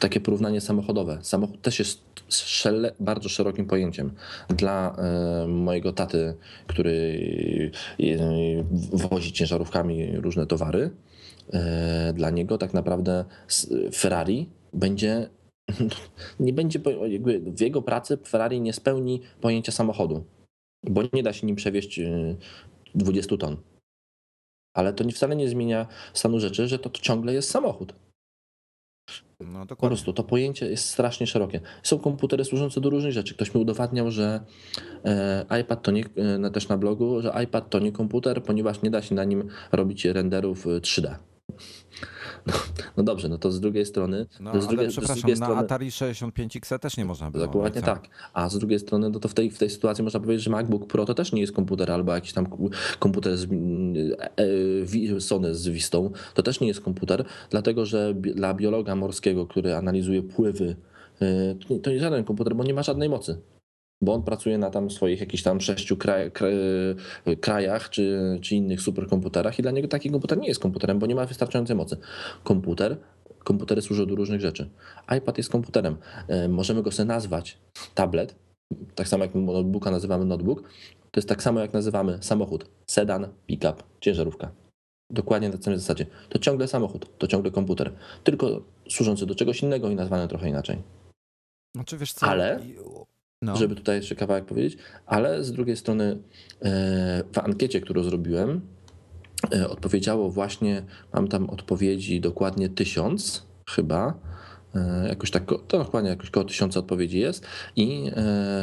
takie porównanie samochodowe. Samochód też jest szele, bardzo szerokim pojęciem. Dla y, mojego taty, który y, wozi ciężarówkami różne towary, dla niego tak naprawdę Ferrari będzie nie będzie, w jego pracy Ferrari nie spełni pojęcia samochodu, bo nie da się nim przewieźć 20 ton. Ale to wcale nie zmienia stanu rzeczy, że to ciągle jest samochód. No, po prostu to pojęcie jest strasznie szerokie. Są komputery służące do różnych rzeczy. Ktoś mi udowadniał, że e, iPad to nie, e, też na blogu, że iPad to nie komputer, ponieważ nie da się na nim robić renderów 3D. No, no, dobrze, no to z drugiej strony. No, z drugiej, przepraszam, z drugiej na strony, Atari 65X też nie można było. Dokładnie tak. A z drugiej strony, no to w tej, w tej sytuacji można powiedzieć, że MacBook Pro to też nie jest komputer, albo jakiś tam komputer z, e, e, Sony z Wistą, to też nie jest komputer, dlatego że dla biologa morskiego, który analizuje pływy, e, to nie żaden komputer, bo nie ma żadnej mocy bo on pracuje na tam swoich jakichś tam sześciu kraj, kraj, krajach czy, czy innych superkomputerach i dla niego taki komputer nie jest komputerem, bo nie ma wystarczającej mocy. Komputer, komputery służą do różnych rzeczy. iPad jest komputerem. E, możemy go sobie nazwać tablet, tak samo jak notebooka nazywamy notebook, to jest tak samo jak nazywamy samochód, sedan, pick-up, ciężarówka. Dokładnie na samej zasadzie. To ciągle samochód, to ciągle komputer, tylko służący do czegoś innego i nazwany trochę inaczej. Znaczy, wiesz co, Ale no. żeby tutaj jeszcze kawałek powiedzieć, ale z drugiej strony e, w ankiecie, którą zrobiłem, e, odpowiedziało właśnie, mam tam odpowiedzi dokładnie tysiąc chyba, e, jakoś tak, to dokładnie jakoś około tysiąca odpowiedzi jest i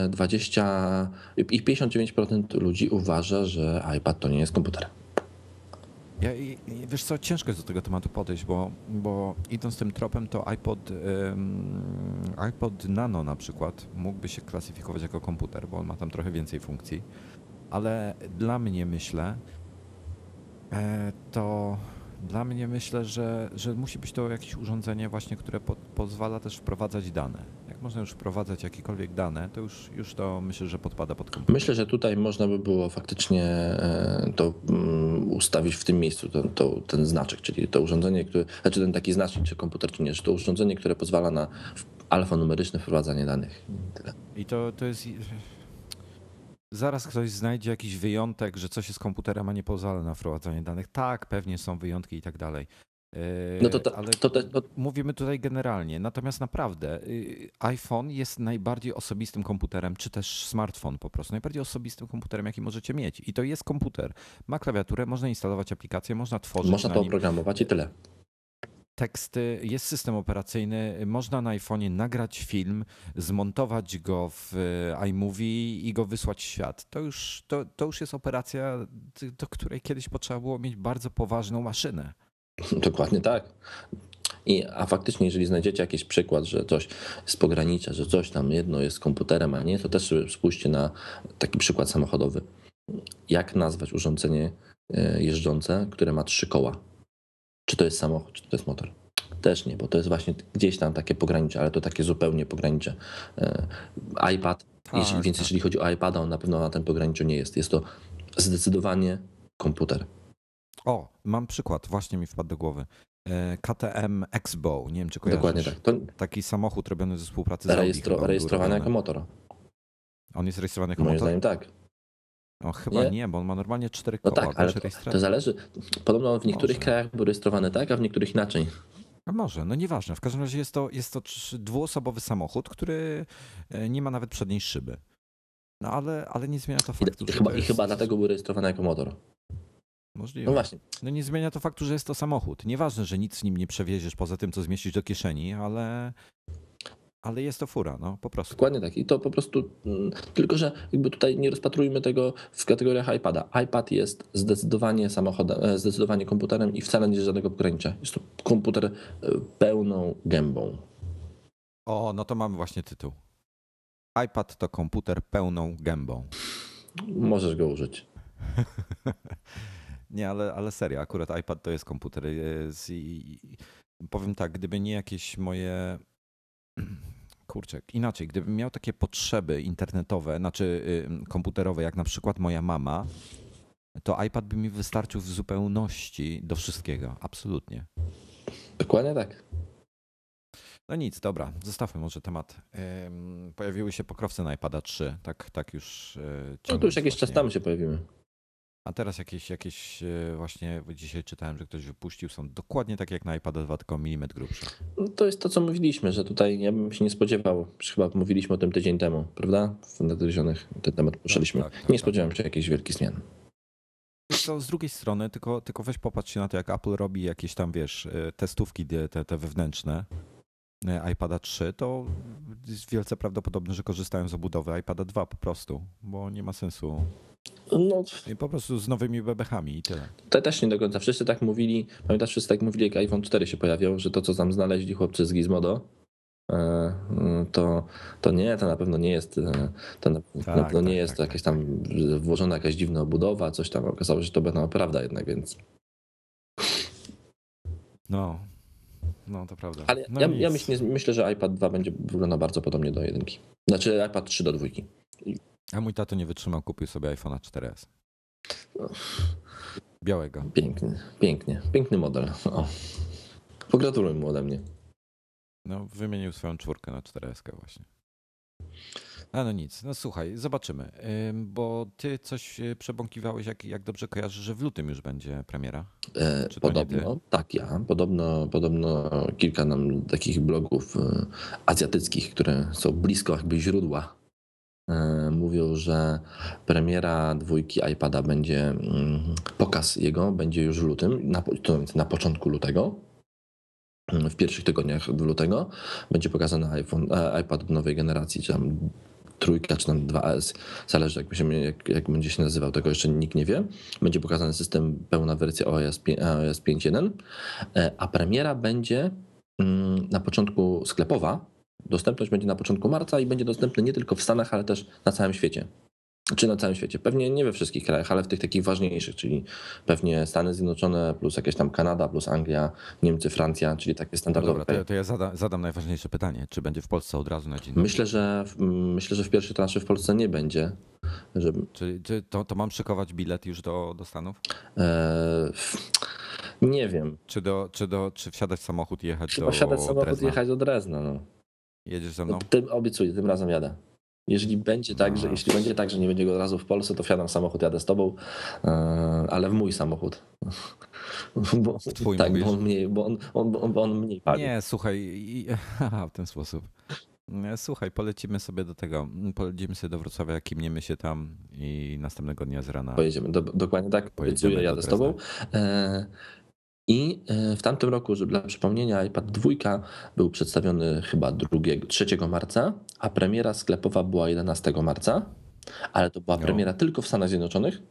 20, i 59% ludzi uważa, że iPad to nie jest komputer. Ja, wiesz co, ciężko jest do tego tematu podejść, bo, bo idąc tym tropem, to iPod, iPod Nano na przykład mógłby się klasyfikować jako komputer, bo on ma tam trochę więcej funkcji, ale dla mnie myślę, e, to dla mnie myślę, że, że musi być to jakieś urządzenie właśnie, które po, pozwala też wprowadzać dane. Jak można już wprowadzać jakiekolwiek dane, to już, już to myślę, że podpada pod komputer. Myślę, że tutaj można by było faktycznie e, to mm, ustawić w tym miejscu, to, to, ten znaczek, czyli to urządzenie, które, znaczy ten taki znacznik, czy komputer, czy nie, że to urządzenie, które pozwala na alfanumeryczne wprowadzanie danych. I to, to jest Zaraz ktoś znajdzie jakiś wyjątek, że coś jest komputerem, a nie pozwala na wprowadzanie danych. Tak, pewnie są wyjątki i tak dalej. E, no to, to, ale to, to, mówimy tutaj generalnie. Natomiast naprawdę y, iPhone jest najbardziej osobistym komputerem, czy też smartfon po prostu, najbardziej osobistym komputerem, jaki możecie mieć. I to jest komputer. Ma klawiaturę, można instalować aplikacje, można tworzyć. Można to oprogramować i tyle teksty, jest system operacyjny, można na iPhone'ie nagrać film, zmontować go w e, iMovie i go wysłać w świat. To już, to, to już jest operacja, do której kiedyś potrzeba było mieć bardzo poważną maszynę. Dokładnie tak. I, a faktycznie, jeżeli znajdziecie jakiś przykład, że coś z pogranicza, że coś tam jedno jest komputerem, a nie, to też spójrzcie na taki przykład samochodowy. Jak nazwać urządzenie, e, jeżdżące, które ma trzy koła. Czy to jest samochód, czy to jest motor? Też nie, bo to jest właśnie gdzieś tam takie pogranicze, ale to takie zupełnie pogranicze. E, iPad, Tak, jeśli, więc tak. jeśli chodzi o iPada, on na pewno na tym pograniczu nie jest. Jest to zdecydowanie komputer. O, mam przykład, właśnie mi wpadł do głowy. E, KTM Exbo, nie wiem czy kojarzysz. Dokładnie tak. To Taki samochód robiony ze współpracy z Audi. rejestro, był rejestrowany jako motor. On jest rejestrowany jako Moim motor? zdaniem tak. O, chyba nie? Nie? bo on ma normalnie cztery No koła. tak, ale to, zależy. Podobno w niektórych Może. krajach był rejestrowany tak, a w niektórych inaczej. A może, no nieważne. W każdym razie jest to, jest to dwuosobowy samochód, który e, nie ma nawet przedniej szyby. No ale, ale nie zmienia to faktu, i, chyba, to I jest chyba dlatego był rejestrowany jako motor. możliwe. No właśnie. No nie zmienia to faktu, że jest to samochód. Nieważne, że nic z nim nie przewieziesz poza tym, co zmieścisz do kieszeni, ale, ale jest to fura, no po prostu. Dokładnie tak. I to po prostu. mm, Tylko, że jakby tutaj nie rozpatrujmy tego w kategoriach iPada. iPad jest zdecydowanie samochodem, e, zdecydowanie komputerem i wcale nie jest żadnego pogranicza. Jest to komputer e, pełną gębą. O, no to mamy właśnie tytuł. iPad to komputer pełną gębą. Możesz go użyć. Nie, ale, ale serio, akurat iPad to jest komputer. Jest i, i, powiem tak, gdyby nie jakieś moje. Kurczę, inaczej, gdybym miał takie potrzeby internetowe, znaczy komputerowe, jak na przykład moja mama, to iPad by mi wystarczył w zupełności do wszystkiego. Absolutnie. Dokładnie tak. No nic, dobra, zostawmy może temat. Pojawiły się pokrowce na iPada 3, tak, tak już. y, No to już jakiś czas właśnie. temu się pojawimy. A teraz jakieś, jakieś e, właśnie dzisiaj czytałem, że ktoś wypuścił, są dokładnie takie jak na iPada 2, tylko milimetr grubsze. No to jest to, co mówiliśmy, że tutaj ja bym się nie spodziewał. Chyba mówiliśmy o tym tydzień temu, prawda? W nadgryzionych ten temat poruszaliśmy. tak, tak, nie tak. spodziewałem się jakichś wielkich zmian. To z drugiej strony, tylko, tylko weź popatrz się na to, jak Apple robi jakieś tam, wiesz, e, testówki te, te, te wewnętrzne e, iPada 3, to jest wielce prawdopodobne, że korzystają z obudowy iPada 2 po prostu, bo nie ma sensu. No, I po prostu z nowymi bebechami i tyle. to też nie do końca. Wszyscy tak mówili, pamiętasz, wszyscy tak mówili, jak iPhone 4 się pojawiał, że to, co tam znaleźli chłopcy z Gizmodo, e, to, to nie, to na pewno nie jest, e, to na, na Tak, pewno nie tak, jest tak, jakaś tam włożona jakaś dziwna obudowa, coś tam. Okazało się, że to była prawda jednak, więc. No, no to prawda. Ale no ja, ja myślę, myślę, że iPad 2 będzie wyglądał bardzo podobnie do jedynki. Znaczy iPad 3 do dwójki. A mój tato nie wytrzymał, kupił sobie iPhone'a 4S. No. Białego. Piękny, pięknie, piękny model. O. Pogratuluj mu ode mnie. No, wymienił swoją czwórkę na 4S właśnie. A no nic, no słuchaj, zobaczymy. Ym, Bo ty coś y, przebąkiwałeś, jak, jak dobrze kojarzysz, że w lutym już będzie premiera. E, podobno, tak ja, podobno, podobno kilka nam takich blogów e, azjatyckich, które są blisko jakby źródła, e, mówią, że premiera dwójki iPada będzie, mm, pokaz jego będzie już w lutym, na, to na początku lutego. W pierwszych tygodniach lutego będzie pokazany iPhone, e, iPad nowej generacji, czy tam trójka, czy tam 2S, zależy jak, się, jak, jak będzie się nazywał, tego jeszcze nikt nie wie. Będzie pokazany system, pełna wersja OS, iOS 5.1, e, a premiera będzie mm, na początku sklepowa. Dostępność będzie na początku marca i będzie dostępny nie tylko w Stanach, ale też na całym świecie. Czy na całym świecie? Pewnie nie we wszystkich krajach, ale w tych takich ważniejszych, czyli pewnie Stany Zjednoczone, plus jakieś tam Kanada, plus Anglia, Niemcy, Francja, czyli takie No standardowe dobra, kraje. to, to ja zadam, zadam najważniejsze pytanie. Czy będzie w Polsce od razu na dzień? Myślę, że myślę, że w pierwszej transzy w Polsce nie będzie. Że, Czy, czy to, to mam szykować bilet już do, do Stanów? e, nie wiem. Czy, do, czy, do, czy wsiadać w samochód i jechać Trzeba do wsiadać samochód i jechać do Drezna. No. Jedziesz ze mną? Tym obiecuję, tym razem jadę. Jeżeli będzie tak, że A. jeśli będzie tak, że nie będzie go od razu w Polsce, to wsiadam w samochód, jadę z tobą, e, ale w mój samochód. Bo, twój tak, mówisz? bo on mniej, bo on, on, on, bo on mniej pali. Nie, słuchaj, i, aha, w ten sposób. Słuchaj, polecimy sobie do tego, polecimy sobie do Wrocławia, kimniemy się tam i następnego dnia z rana. Pojedziemy, do, dokładnie tak, Pojedziemy obiecuję, jadę z tobą. E, I e, w tamtym roku, żeby dla przypomnienia, iPad 2 był przedstawiony chyba 2, 3 marca, a premiera sklepowa była 11 marca, ale to była No. premiera tylko w Stanach Zjednoczonych.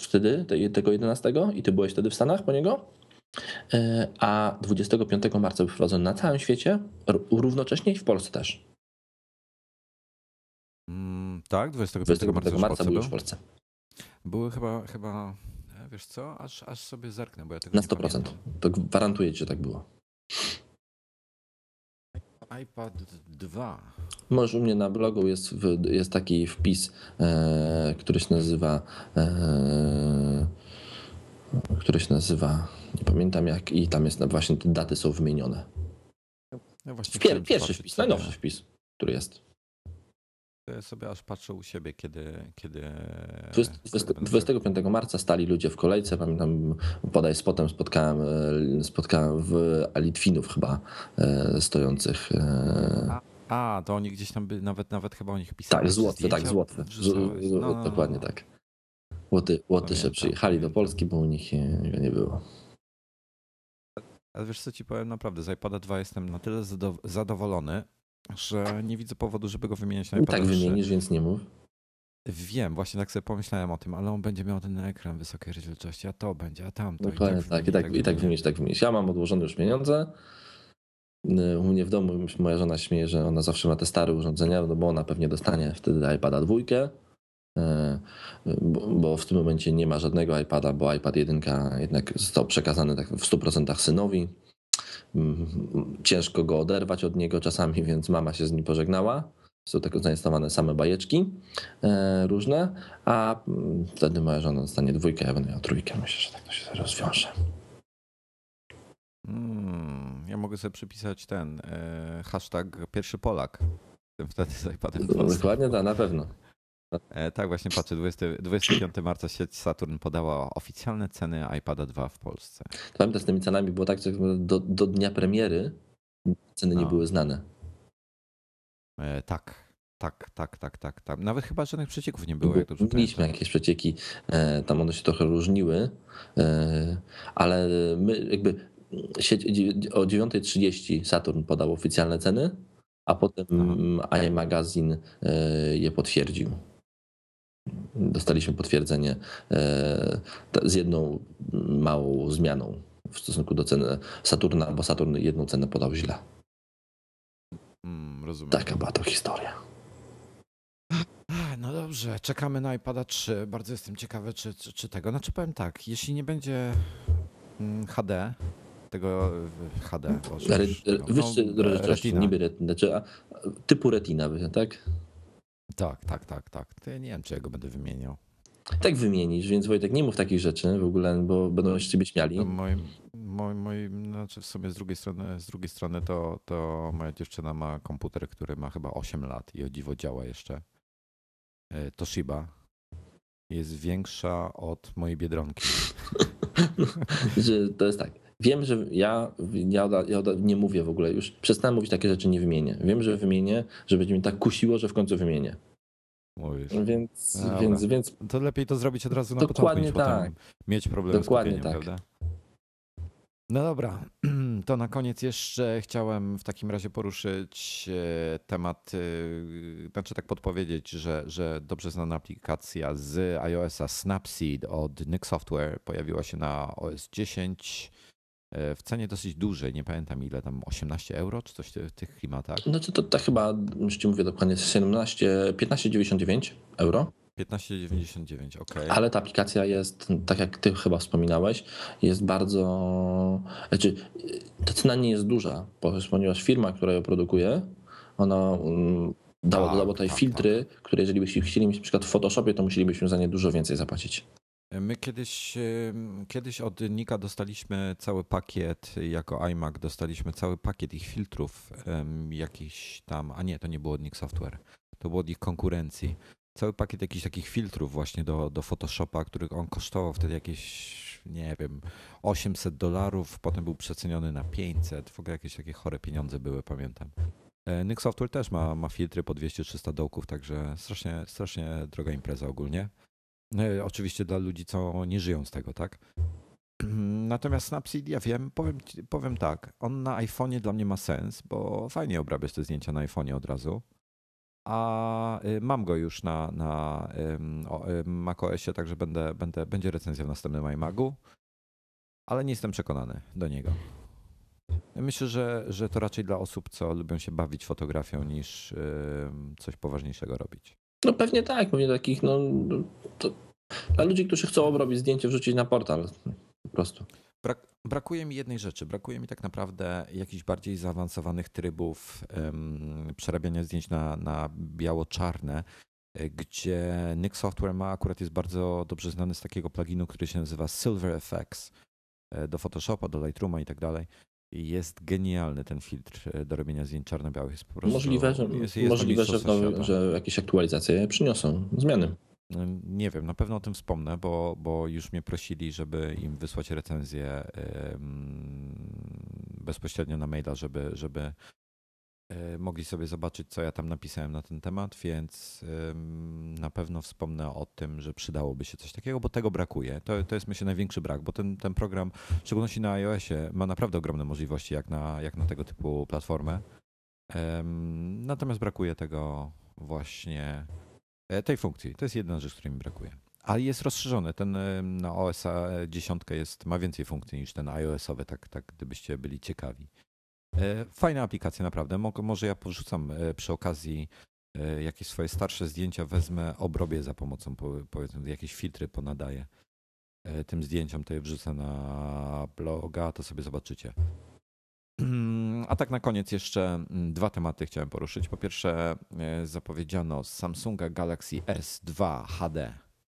Wtedy, te- tego 11, i ty byłeś wtedy w Stanach po niego. E, A 25 marca był wprowadzony na całym świecie, równocześnie i w Polsce też. Mm, tak, 25, 25 marca, marca, był już w Polsce. Były chyba, chyba wiesz co, aż, aż sobie zerknę, bo ja tego Na nie 100%. pamiętam. To gwarantuję ci, że tak było. iPad 2. Może u mnie na blogu jest, w, jest taki wpis, e, który się nazywa. E, który się nazywa. Nie pamiętam jak, i tam jest na- właśnie te daty są wymienione. Ja właśnie Pier, pierwszy wpis, najnowszy wpis, który jest. Ja sobie aż patrzę u siebie, kiedy. kiedy 20, kiedy 20, będę 25 marca stali ludzie w kolejce. Pamiętam, podaj spotem spotkałem, e, spotkałem w Litwinów chyba e, stojących. e, A, to oni gdzieś tam by, nawet, nawet chyba o nich pisali. Tak, z Łotwy, tak, z Łotwy. No, no, no, dokładnie no. tak. Łoty, Łotysze przyjechali do. Polski, bo u nich nie, nie było. Ale wiesz co ci powiem, naprawdę z iPada 2 jestem na tyle zado- zadowolony, że nie widzę powodu, żeby go wymieniać na I iPada tak 3. wymienisz, więc nie mów. Wiem, właśnie tak sobie pomyślałem o tym, ale on będzie miał ten ekran wysokiej rozdzielczości, a to będzie, a tamto. Dokładnie tak, i tak, i tak wymieni. wymienisz, tak wymienisz. Ja mam odłożone już pieniądze. Y, U mnie w domu moja żona śmieje, że ona zawsze ma te stare urządzenia, no bo ona pewnie dostanie wtedy iPada dwójkę, y, bo, bo w tym momencie nie ma żadnego iPada, bo iPad 1 jednak został przekazany tak w 100% synowi. Ciężko go oderwać od niego czasami, więc mama się z nim pożegnała. Są tylko zainstalowane same bajeczki e, różne, a mm, wtedy moja żona dostanie dwójkę, ja będę miał trójkę. Myślę, że tak to się rozwiąże. Mm, ja mogę sobie przypisać ten e, hashtag pierwszy Polak. Wtedy z iPadem 2. Dokładnie tak, na pewno. E, tak, właśnie patrzę, 20, 25 marca sieć Saturn podała oficjalne ceny iPada 2 w Polsce. Pamiętam, z tymi cenami było tak, że do, do dnia premiery ceny nie No. były znane. E, tak, tak, tak, tak, tak, tak. Nawet chyba żadnych przecieków nie było, Mieliśmy jakieś przecieki, e, tam one się trochę różniły, e, ale my jakby sieć, o 9.30 Saturn podał oficjalne ceny, a potem iMagazine je potwierdził. Dostaliśmy potwierdzenie e, z jedną małą zmianą w stosunku do ceny Saturna, bo Saturn jedną cenę podał źle. Mm, rozumiem. Taka była to historia. No dobrze, czekamy na iPada 3. Bardzo jestem ciekawy, czy, czy, czy tego. Znaczy powiem tak, jeśli nie będzie mm, HD, tego HD, Boże, Re, no, wyższy no, niby retina, znaczy, a, typu retina, tak? Tak, tak, tak, tak. To ja nie wiem, czy ja go będę wymieniał. Tak wymienisz, więc Wojtek, nie mów takich rzeczy w ogóle, bo będą się ciebie śmiali. To moim, moim, moim, znaczy w sumie z drugiej strony, z drugiej strony to, to moja dziewczyna ma komputer, który ma chyba 8 lat i o dziwo działa jeszcze. E, Toshiba jest większa od mojej Biedronki. że to jest tak. Wiem, że ja, ja, ja nie mówię w ogóle już, przestałem mówić takie rzeczy, nie wymienię. Wiem, że wymienię, że będzie mnie tak kusiło, że w końcu wymienię. Mówisz. Więc, Dobra. więc, więc To lepiej to zrobić od razu na Dokładnie początku, tak. potem mieć problem Dokładnie z tak. prawda? No dobra, to na koniec jeszcze chciałem w takim razie poruszyć e, temat, e, znaczy tak podpowiedzieć, że, że dobrze znana aplikacja z iOS-a Snapseed od Nyx Software pojawiła się na OS 10 e, w cenie dosyć dużej, nie pamiętam ile tam, 18 euro czy coś w tych klimatach. znaczy to, to chyba, już ci mówię dokładnie, 17, 15,99 euro. 15,99, ok. Ale ta aplikacja jest, tak jak ty chyba wspominałeś, jest bardzo. Znaczy, ta cena nie jest duża, ponieważ firma, która ją produkuje, ona mm, dała, Tak, tutaj tak, filtry, które jeżeli byśmy chcieli mieć na przykład w Photoshopie, to musielibyśmy za nie dużo więcej zapłacić. My kiedyś, kiedyś od Nika dostaliśmy cały pakiet, jako iMac dostaliśmy cały pakiet ich filtrów, jakiś tam, a nie, to nie było od Nick Software, to było od ich konkurencji. Cały pakiet jakichś takich filtrów właśnie do, do Photoshopa, który on kosztował wtedy jakieś, nie wiem, 800 dolarów, potem był przeceniony na 500, w ogóle jakieś takie chore pieniądze były, pamiętam. E, Nick Software też ma, ma filtry po 200-300 dołków, także strasznie, strasznie droga impreza ogólnie. E, Oczywiście dla ludzi, co nie żyją z tego, tak? Natomiast Snapseed, ja wiem, powiem, powiem tak, on na iPhone'ie dla mnie ma sens, bo fajnie obrabiać te zdjęcia na iPhone'ie od razu. A y, mam go już na, na ym, macOSie, także będę, będę, będzie recenzja w następnym iMagu, ale nie jestem przekonany do niego. Myślę, że, że to raczej dla osób, co lubią się bawić fotografią, niż coś poważniejszego robić. No pewnie tak, pewnie takich, no to Dla ludzi, którzy chcą obrobić zdjęcie, wrzucić na portal. Po prostu. Brak, brakuje mi jednej rzeczy. Brakuje mi tak naprawdę jakichś bardziej zaawansowanych trybów um, przerabiania zdjęć na, na biało-czarne, gdzie Nick Software ma akurat jest bardzo dobrze znany z takiego pluginu, który się nazywa Silver Effects e, do Photoshopa, do Lightrooma i tak dalej. Jest genialny ten filtr e, do robienia zdjęć czarno-białych. Jest po prostu, możliwe, że, jest, jest możliwe że, nowy, że jakieś aktualizacje przyniosą zmiany. No, nie wiem, na pewno o tym wspomnę, bo, bo już mnie prosili, żeby im wysłać recenzję bezpośrednio na maila, żeby, żeby mogli sobie zobaczyć, co ja tam napisałem na ten temat, więc na pewno wspomnę o tym, że przydałoby się coś takiego, bo tego brakuje. To, to jest myślę największy brak, bo ten, ten program, w szczególności na iOSie, ma naprawdę ogromne możliwości jak na, jak na tego typu platformę. Natomiast brakuje tego właśnie E, tej funkcji. To jest jedna rzecz, której mi brakuje. Ale jest rozszerzony. Ten e, na OS 10 jest, ma więcej funkcji niż ten iOS-owy, tak, tak gdybyście byli ciekawi. E, fajna aplikacja, naprawdę. Może ja porzucam przy okazji jakieś swoje starsze zdjęcia, wezmę, obrobię za pomocą, powiedzmy, jakieś filtry ponadaję tym zdjęciom, to je wrzucę na bloga, to sobie zobaczycie. A tak na koniec jeszcze mm, dwa tematy chciałem poruszyć. Po pierwsze, e, zapowiedziano Samsunga Galaxy S2 HD.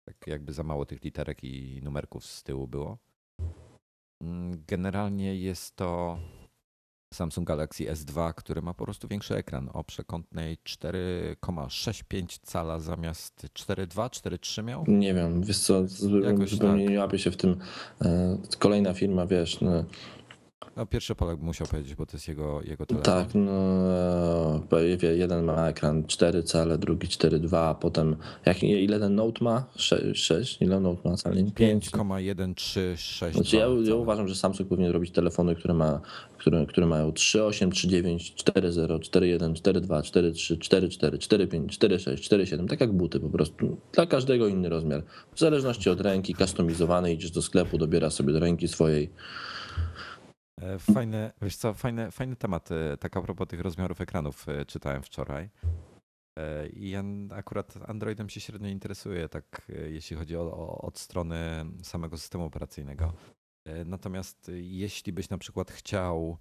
Tak jakby za mało tych literek i numerków z tyłu było. Mm, generalnie jest to Samsung Galaxy S2, który ma po prostu większy ekran o przekątnej 4,65 cala zamiast 4,2, 4,3 miał? Nie wiem, wiesz co, Jakoś zupełnie tak. nie łapię się w tym. E, kolejna firma, wiesz, no, no pierwszy Polak musiał powiedzieć, bo to jest jego, jego telefon. Tak, no jeden ma ekran 4 cale, drugi 4,2, a potem jak, ile ten Note ma? 6, 6 ile Note ma cali? 5,136. Znaczy ja, ja uważam, że Samsung powinien robić telefony, które, ma, które, które mają 3,8, 3,9, 4,0, 4,1, 4,2, 4,3, 4,4, 4,5, 4,6, 4,7, tak jak buty po prostu. Dla każdego inny rozmiar. W zależności od ręki, customizowany, idziesz do sklepu, dobiera sobie do ręki swojej E, fajny, wiesz co, fajny, fajny temat, e, tak a propos tych rozmiarów ekranów e, czytałem wczoraj. I ja akurat Androidem się średnio interesuję, tak jeśli chodzi o, o, od strony samego systemu operacyjnego. Natomiast jeśli byś na przykład chciał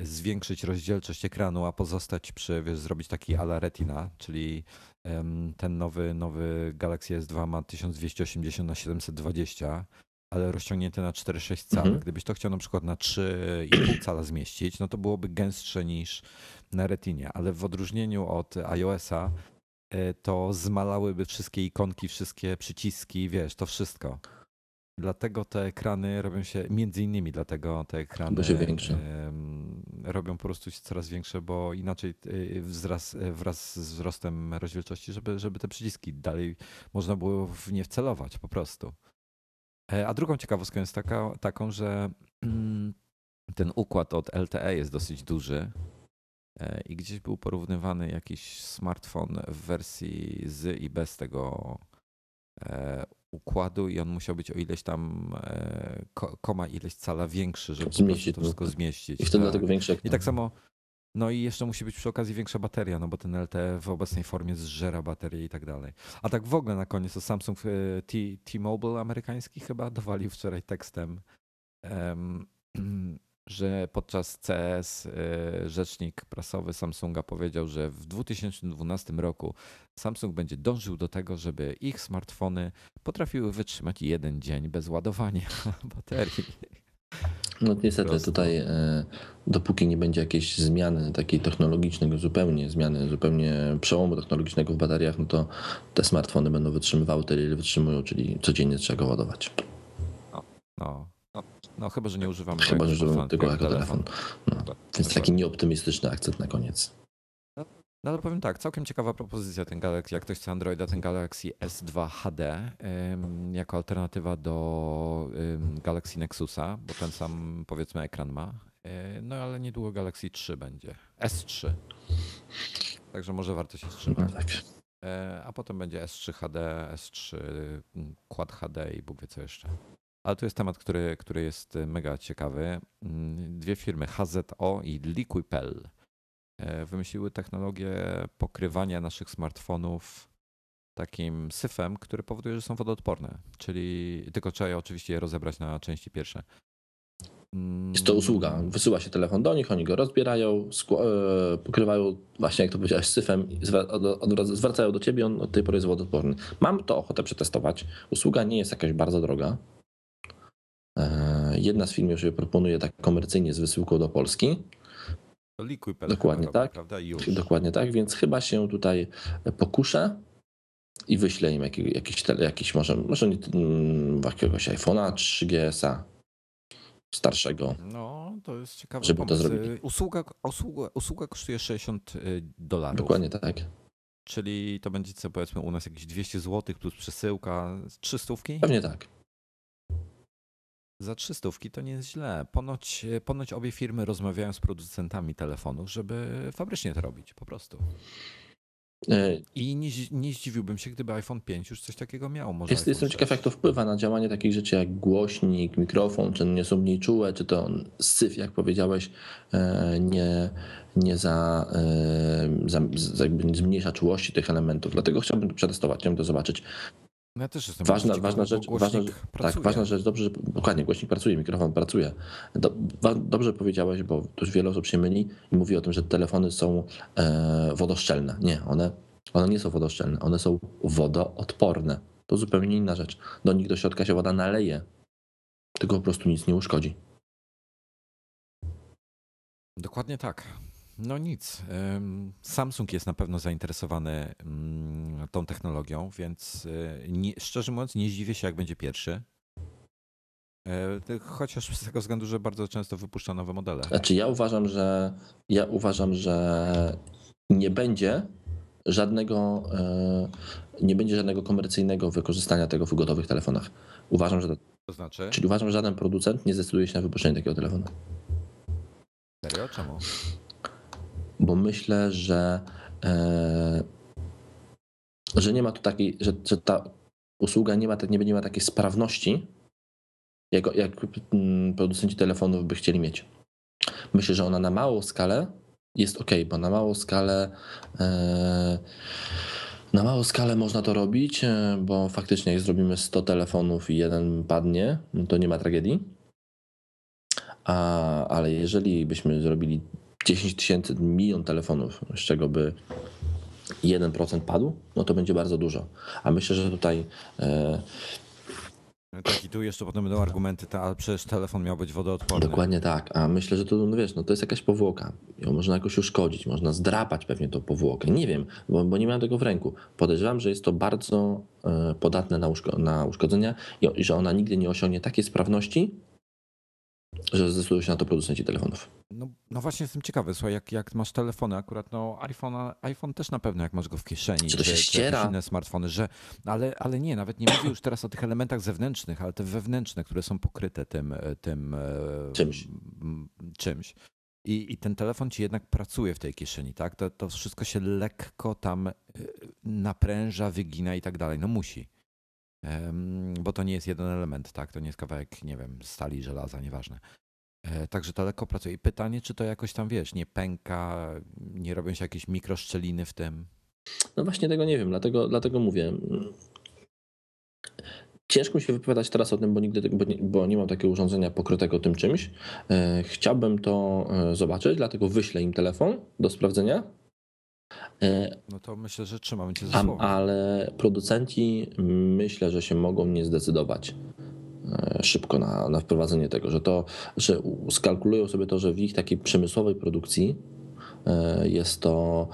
zwiększyć rozdzielczość ekranu, a pozostać przy, wiesz, zrobić taki ala retina, czyli ten nowy, nowy Galaxy S2 ma 1280 na 720 ale rozciągnięte na 4,6 cala. Mhm. Gdybyś to chciał na przykład na 3,5 cala zmieścić, no to byłoby gęstsze niż na Retinie, ale w odróżnieniu od iOS-a e, to zmalałyby wszystkie ikonki, wszystkie przyciski, wiesz, to wszystko. Dlatego te ekrany robią się, między innymi dlatego te ekrany się większe. robią po prostu się coraz większe, bo inaczej e, wzraz, e, wraz z wzrostem rozdzielczości, żeby, żeby te przyciski dalej można było w nie wcelować po prostu. E, a drugą ciekawostką jest taka, taką, że mm, ten układ od LTE jest dosyć duży e, i gdzieś był porównywany jakiś smartfon w wersji z i bez tego e, układu i on musiał być o ileś tam koma ileś cala większy, żeby zmieścić, to wszystko zmieścić. I wtedy tak. dlatego większe. I tak samo no i jeszcze musi być przy okazji większa bateria, no bo ten LTE w obecnej formie zżera baterię i tak dalej. A tak w ogóle na koniec to Samsung e, T-Mobile amerykański chyba dowalił wczoraj tekstem, że podczas CS e, rzecznik prasowy Samsunga powiedział, że w 2012 roku Samsung będzie dążył do tego, żeby ich smartfony potrafiły wytrzymać jeden dzień bez ładowania baterii. No niestety tutaj e, dopóki nie będzie jakiejś zmiany takiej technologicznej, zupełnie zmiany, zupełnie przełomu technologicznego w bateriach, no to te smartfony będą wytrzymywały tyle, ile wytrzymują, czyli codziennie trzeba go ładować. No, no, no, no chyba, że nie używamy Chyba, że używamy tego jako telefon. telefon. No, więc taki nieoptymistyczny akcent na koniec. No ale powiem tak, całkiem ciekawa propozycja ten Galaxy, jak ktoś chce Androida, ten Galaxy S2 HD jako alternatywa do Galaxy Nexusa, bo ten sam powiedzmy ekran ma. E, no ale niedługo Galaxy 3 będzie. S3. Także może warto się wstrzymać. No tak. E, a potem będzie S3 HD, S3 Quad HD i Bóg wie co jeszcze. Ale to jest temat, który, który jest mega ciekawy. Mm, dwie firmy, HZO i Liquipel wymyśliły technologię pokrywania naszych smartfonów takim syfem, który powoduje, że są wodoodporne. Czyli tylko trzeba je oczywiście je rozebrać na części pierwsze. Jest to usługa. Wysyła się telefon do nich, oni go rozbierają, e, pokrywają, właśnie jak to powiedziałeś, syfem, zwracają do ciebie, on od tej pory jest wodoodporny. Mam to ochotę przetestować. Usługa nie jest jakaś bardzo droga. E, jedna z firm już je proponuje tak komercyjnie z wysyłką do Polski. Liquid Dokładnie tak. Prawda? Już. Dokładnie tak, więc chyba się tutaj pokuszę i wyślę im jakiś, jakiś, jakiś może, może nie, mm, jakiegoś iPhone'a 3GS-a starszego. No, to jest ciekawe. Żeby pomysł. to zrobić. Usługa, usługa, usługa kosztuje 60 y, dolarów. Dokładnie tak. Czyli to będzie co powiedzmy u nas jakieś 200 zł plus przesyłka, 300? Pewnie tak. Za 300 to nie jest źle. Ponoć, ponoć obie firmy rozmawiają z producentami telefonów, żeby fabrycznie to robić po prostu. E, I nie, nie zdziwiłbym się, gdyby iPhone 5 już coś takiego miał. Może jest, jestem ciekaw, jak to wpływa na działanie takich rzeczy jak głośnik, mikrofon, czy nie są mniej czułe, czy to syf, jak powiedziałeś, e, nie, nie za, e, za, za zmniejsza czułości tych elementów. Dlatego chciałbym to przetestować, chciałbym to zobaczyć. Ja też jestem ważna, ciekawy, ważna rzecz, ważna, tak, ważna rzecz, dobrze, że, dokładnie, głośnik pracuje, mikrofon pracuje. Do, dobrze powiedziałeś, bo już wiele osób się myli i mówi o tym, że telefony są e, wodoszczelne. Nie, one, one nie są wodoszczelne, one są wodoodporne. To zupełnie inna rzecz. Do nich do środka się woda naleje, tylko po prostu nic nie uszkodzi. Dokładnie tak. No nic. Samsung jest na pewno zainteresowany mm, tą technologią, więc e, nie, szczerze mówiąc nie zdziwię się, jak będzie pierwszy. E, chociaż z tego względu, że bardzo często wypuszcza nowe modele. Znaczy ja uważam, że ja uważam, że nie będzie żadnego e, nie będzie żadnego komercyjnego wykorzystania tego w gotowych telefonach. Uważam, że to znaczy? Czyli uważam, że żaden producent nie zdecyduje się na wypuszczenie takiego telefonu. Serio? Czemu? Bo myślę, że, e, że nie ma tu takiej, że, że ta usługa nie ma, nie, ma takiej sprawności, jak, jak mm, producenci telefonów by chcieli mieć. Myślę, że ona na małą skalę jest ok, bo na małą skalę e, na małą skalę można to robić, e, bo faktycznie jak zrobimy 100 telefonów i jeden padnie, no to nie ma tragedii. A, ale jeżeli byśmy zrobili 10 tysięcy, milion telefonów, z czego by 1% padł, no to będzie bardzo dużo. A myślę, że tutaj. E... Tak, i tu jeszcze potem będą argumenty, ta, ale przecież telefon miał być wodoodporny. Dokładnie tak, a myślę, że to, no wiesz, no to jest jakaś powłoka. Ją można jakoś uszkodzić, można zdrapać pewnie tą powłokę. Nie wiem, bo, bo nie miałem tego w ręku. Podejrzewam, że jest to bardzo e, podatne na, uszko na uszkodzenia i, i że ona nigdy nie osiągnie takiej sprawności, że zdecydują się na to producenci telefonów. No, no właśnie jestem ciekawy, słuchaj, jak, jak masz telefony, akurat no iPhone, iPhone też na pewno, jak masz go w kieszeni. Czy to się czy, ściera? Czy inne smartfony, że, ale, ale nie, nawet nie mówię już teraz o tych elementach zewnętrznych, ale te wewnętrzne, które są pokryte tym, tym e, czymś. czymś. I, I ten telefon ci jednak pracuje w tej kieszeni, tak? To, to wszystko się lekko tam e, napręża, wygina i tak dalej. No musi bo to nie jest jeden element, tak? To nie jest kawałek, nie wiem, stali, żelaza, nieważne. E, także to lekko pracuje. I pytanie, czy to jakoś tam, wiesz, nie pęka, nie robią się jakieś mikroszczeliny w tym? No właśnie tego nie wiem, dlatego, dlatego mówię. Ciężko mi się wypowiadać teraz o tym, bo nigdy bo nie, bo nie mam takiego urządzenia pokrytego tym czymś. E, chciałbym to e, zobaczyć, dlatego wyślę im telefon do sprawdzenia no to myślę, że trzymamy cię za słowo. Ale producenci myślę, że się mogą nie zdecydować e, szybko na, na wprowadzenie tego, że to, że skalkulują sobie to, że w ich takiej przemysłowej produkcji e, jest to,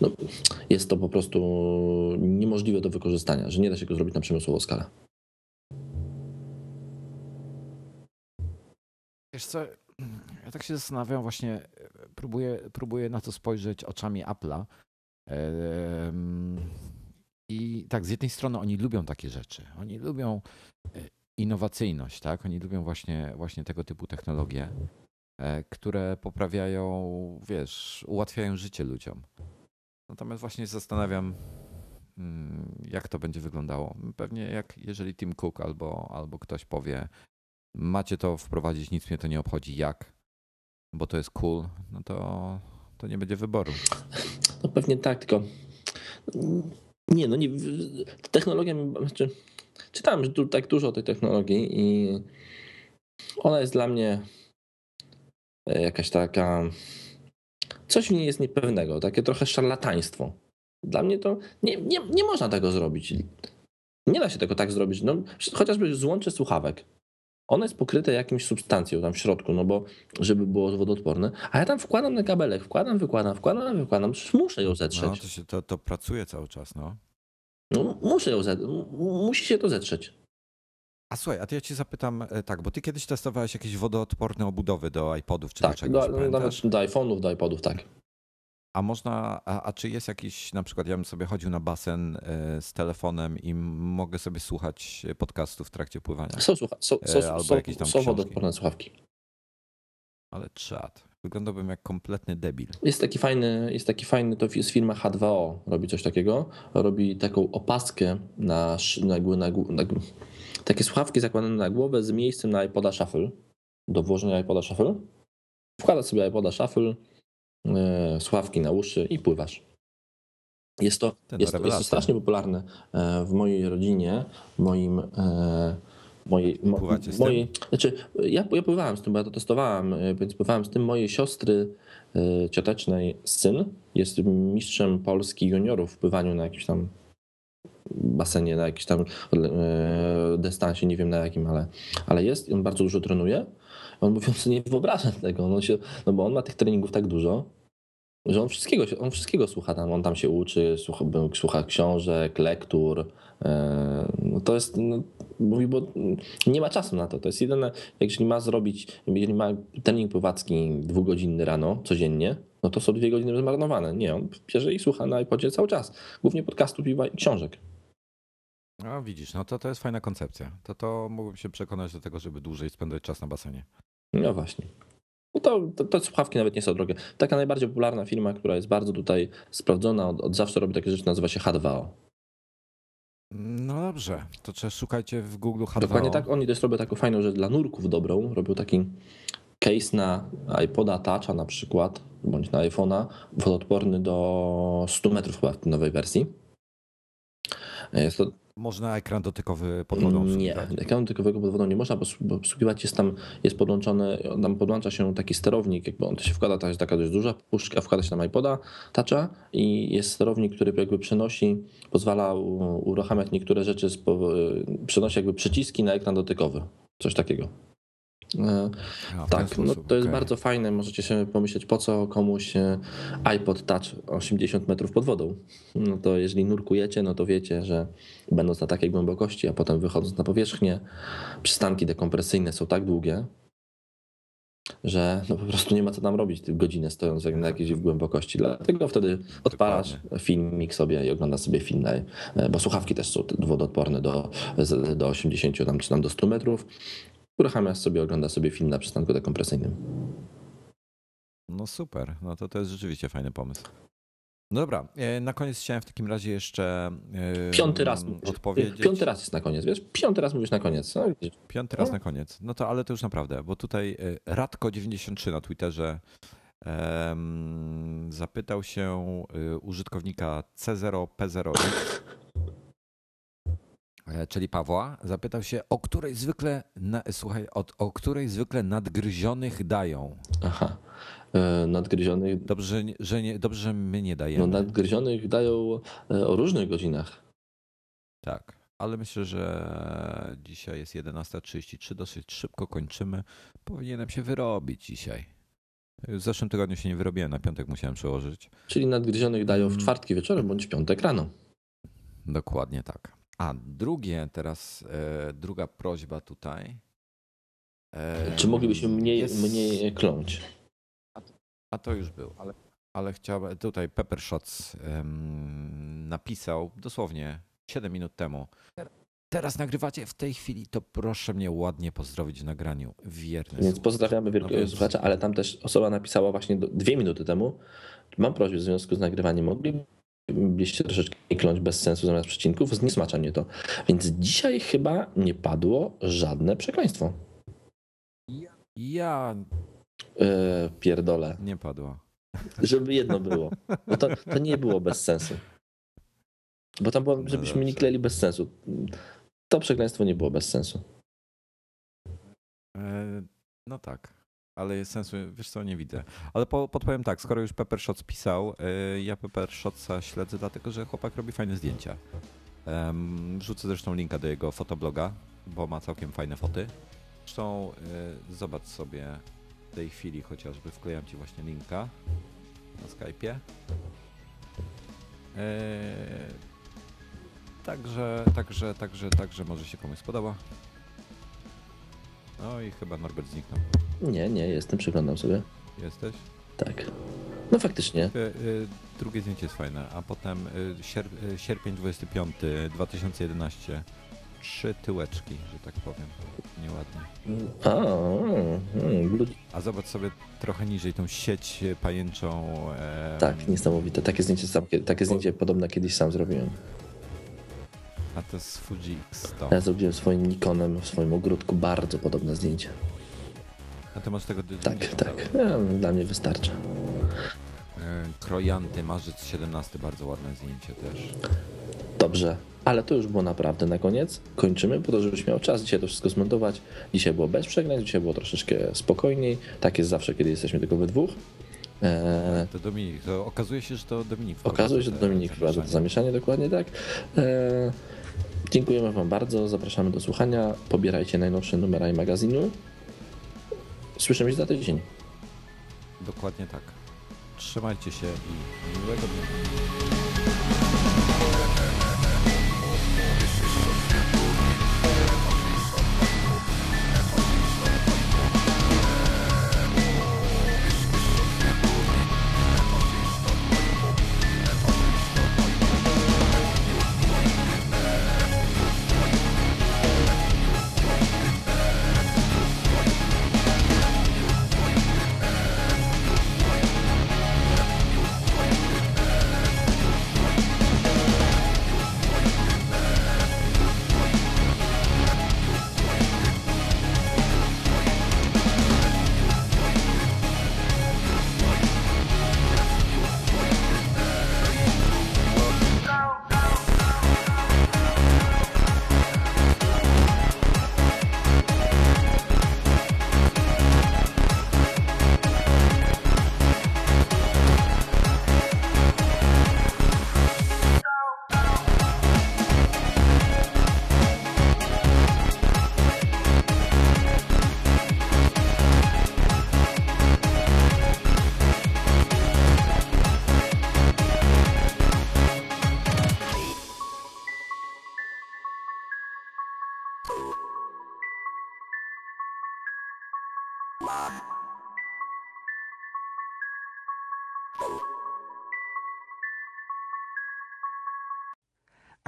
no, jest to po prostu niemożliwe do wykorzystania, że nie da się go zrobić na przemysłową skalę. Wiesz co, ja tak się zastanawiam właśnie, próbuję, próbuję na to spojrzeć oczami Apple'a. I tak, z jednej strony oni lubią takie rzeczy. Oni lubią e, innowacyjność, tak? Oni lubią właśnie, właśnie tego typu technologie, e, które poprawiają, wiesz, ułatwiają życie ludziom. Natomiast właśnie zastanawiam, mm, jak to będzie wyglądało. Pewnie jak jeżeli Tim Cook albo, albo ktoś powie, macie to wprowadzić, nic mnie to nie obchodzi, jak, bo to jest cool, no to, to nie będzie wyboru. No pewnie tak, tylko Nie, no nie. Technologia. Znaczy, czytałem tu tak dużo o tej technologii i ona jest dla mnie e, jakaś taka. Coś w niej jest niepewnego, takie trochę szarlataństwo. Dla mnie to nie, nie, nie można tego zrobić. Nie da się tego tak zrobić. No, chociażby złącze słuchawek. One jest pokryte jakimś substancją tam w środku, no bo żeby było wodoodporne. A ja tam wkładam na kabelek, wkładam, wykładam, wkładam, wykładam. Przecież muszę ją zetrzeć. No, to, się, to, to pracuje cały czas, no. No, muszę ją zetrzeć. Musi się to zetrzeć. A słuchaj, a to ja ci zapytam e, tak, bo ty kiedyś testowałeś jakieś wodoodporne obudowy do iPodów czy tak, do czegoś, do, nawet do iPhone'ów, do iPodów, tak. A można, a, a, czy jest jakiś, na przykład ja bym sobie chodził na basen e, z telefonem i mogę sobie słuchać podcastów w trakcie pływania? Są, słucha- są, są, E, albo są, jakieś tam są wodoodporne słuchawki. Ale czad. Wyglądałbym jak kompletny debil. Jest taki fajny, jest taki fajny, to jest firma H2O, robi coś takiego. Robi taką opaskę na, na, na, na, gł- takie słuchawki zakładane na głowę z miejscem na iPoda Shuffle, do włożenia iPoda Shuffle. Wkładasz sobie iPoda Shuffle, e, słuchawki na uszy i pływasz. Jest to, jest, to, jest to strasznie popularne e, w mojej rodzinie, w moim e, mojej, mo, znaczy ja, ja pływałem z tym, bo ja to testowałem, więc pływałem z tym mojej siostry ciotecznej syn jest mistrzem Polski juniorów w pływaniu na jakimś tam basenie, na jakimś tam dystansie, nie wiem na jakim, ale, ale jest i on bardzo dużo trenuje. On mówi, on sobie nie wyobraża tego, no, się, no bo on ma tych treningów tak dużo, że on wszystkiego, on wszystkiego słucha tam, on tam się uczy, słucha, słucha książek, lektur. e, No to jest, no, mówi, bo nie ma czasu na to. To jest jedyne, jeżeli ma zrobić, jeżeli ma trening pływacki dwugodzinny rano, codziennie, no to są dwie godziny zmarnowane. Nie, on bierze i słucha na iPodzie cały czas. Głównie podcastów i książek. A widzisz, no to to jest fajna koncepcja. To to mógłbym się przekonać do tego, żeby dłużej spędzać czas na basenie. No właśnie. No to, to, te słuchawki nawet nie są drogie. Taka najbardziej popularna firma, która jest bardzo tutaj sprawdzona, od, od zawsze robi takie rzeczy, nazywa się H2O. No dobrze, to trzeba szukajcie w Google H2O. Dokładnie tak. Oni też robią taką fajną rzecz dla nurków dobrą. Robią taki case na iPoda Toucha na przykład, bądź na iPhone'a, wodoodporny do 100 metrów chyba w tej nowej wersji. Jest to Można ekran dotykowy pod wodą Nie, obsługiwać? ekranu dotykowego pod wodą nie można bo obsługiwać. Jest tam, jest podłączony, tam podłącza się taki sterownik, jakby on to się wkłada, to jest taka dość duża puszka, wkłada się na iPoda, toucha i jest sterownik, który jakby przenosi, pozwala uruchamiać niektóre rzeczy, po- przenosi jakby przyciski na ekran dotykowy. Coś takiego. E, A, w tak, no to jest okej. bardzo fajne. Możecie sobie pomyśleć, po co komuś e, iPod Touch 80 metrów pod wodą. No to jeżeli nurkujecie, no to wiecie, że będąc na takiej głębokości, a potem wychodząc na powierzchnię, przystanki dekompresyjne są tak długie, że no po prostu nie ma co tam robić godzinę stojąc na jakiejś głębokości. Dlatego wtedy odpalasz filmik sobie i oglądasz sobie film, na, bo słuchawki też są wodoodporne do, do 80 tam, czy tam do 100 metrów. Uruchamiasz sobie, oglądasz sobie film na przystanku dekompresyjnym. No super, no to to jest rzeczywiście fajny pomysł. No dobra, e, na koniec chciałem w takim razie jeszcze e, Piąty raz mówisz. odpowiedzieć. Piąty raz jest na koniec, wiesz? Piąty raz mówisz na koniec. No. Piąty raz No. na koniec. No to ale to już naprawdę, bo tutaj e, Radko93 na Twitterze em, zapytał się użytkownika C0P0X, e, czyli Pawła, zapytał się, o której zwykle, na, słuchaj, o, o której zwykle nadgryzionych dają. Aha. E, Nadgryzionych, Dobrze, że nie- że nie, dobrze, że my nie dajemy. no, nadgryzionych dają e, o różnych godzinach. Tak, ale myślę, że dzisiaj jest 11.33, dosyć szybko kończymy. Powinienem się wyrobić dzisiaj. W zeszłym tygodniu się nie wyrobiłem, na piątek musiałem przełożyć. Czyli nadgryzionych dają w Mm. czwartki wieczorem bądź w piątek rano. Dokładnie tak. A drugie teraz, e, druga prośba tutaj. E, Czy moglibyśmy mniej, jest- mniej kląć? A to już był, ale, ale chciałbym, tutaj Pepper Shots em, napisał dosłownie 7 minut temu. Teraz nagrywacie w tej chwili, to proszę mnie ładnie pozdrowić w nagraniu. Wierny Więc pozdrawiamy No wielkiego więc- słuchacza, ale tam też osoba napisała właśnie do, dwie minuty temu. Mam prośbę w związku z nagrywaniem. Moglibyście troszeczkę nie kląć bez sensu zamiast przecinków? Zniesmacza mnie to. Więc dzisiaj chyba nie padło żadne przekleństwo. Ja Eee, pierdolę. nie padło. Żeby jedno było. Bo to, to nie było bez sensu. Bo tam było, No żebyśmy nie dobrze. kleli bez sensu. To przekleństwo nie było bez sensu. E, No tak, ale jest sensu, wiesz co, nie widzę. Ale po, podpowiem tak, skoro już Pepper Shots pisał, e, ja Pepper Shotsa śledzę dlatego, że chłopak robi fajne zdjęcia. Em, Wrzucę zresztą linka do jego fotobloga, bo ma całkiem fajne foty. Zresztą e, zobacz sobie w tej chwili chociażby, wklejam ci właśnie linka na Skype'ie. E, Także, także, także, także może się komuś spodoba. No i chyba Norbert zniknął. Nie, nie, jestem, przeglądam sobie. Jesteś? Tak. No faktycznie. Y, y, Drugie zdjęcie jest fajne, a potem y, y, sierpień 25, 2011. Trzy tyłeczki, że tak powiem. Nieładnie. A, mm, blue- A zobacz sobie trochę niżej tą sieć pajęczą. em, tak, niesamowite. Takie zdjęcie, sam, takie zdjęcie podobne kiedyś sam zrobiłem. A to jest Fuji X100. Ja zrobiłem swoim Nikonem w swoim ogródku bardzo podobne zdjęcie. A ty masz tego Tak, 90 tak. Ja, dla mnie wystarcza. Y, Krojanty, marzec 17, bardzo ładne zdjęcie też. Dobrze, ale to już było naprawdę na koniec. Kończymy po to, żebyś miał czas dzisiaj to wszystko zmontować. Dzisiaj było bez przegnań, dzisiaj było troszeczkę spokojniej. Tak jest zawsze, kiedy jesteśmy tylko we dwóch. Eee, To Dominik, to okazuje się, że to Dominik. okazuje się, że Dominik wprowadza to zamieszanie. zamieszanie, dokładnie tak. Eee, dziękujemy Wam bardzo, zapraszamy do słuchania. Pobierajcie najnowsze numera i magazynu. Słyszymy się za tydzień. Dokładnie tak. Trzymajcie się i miłego dnia.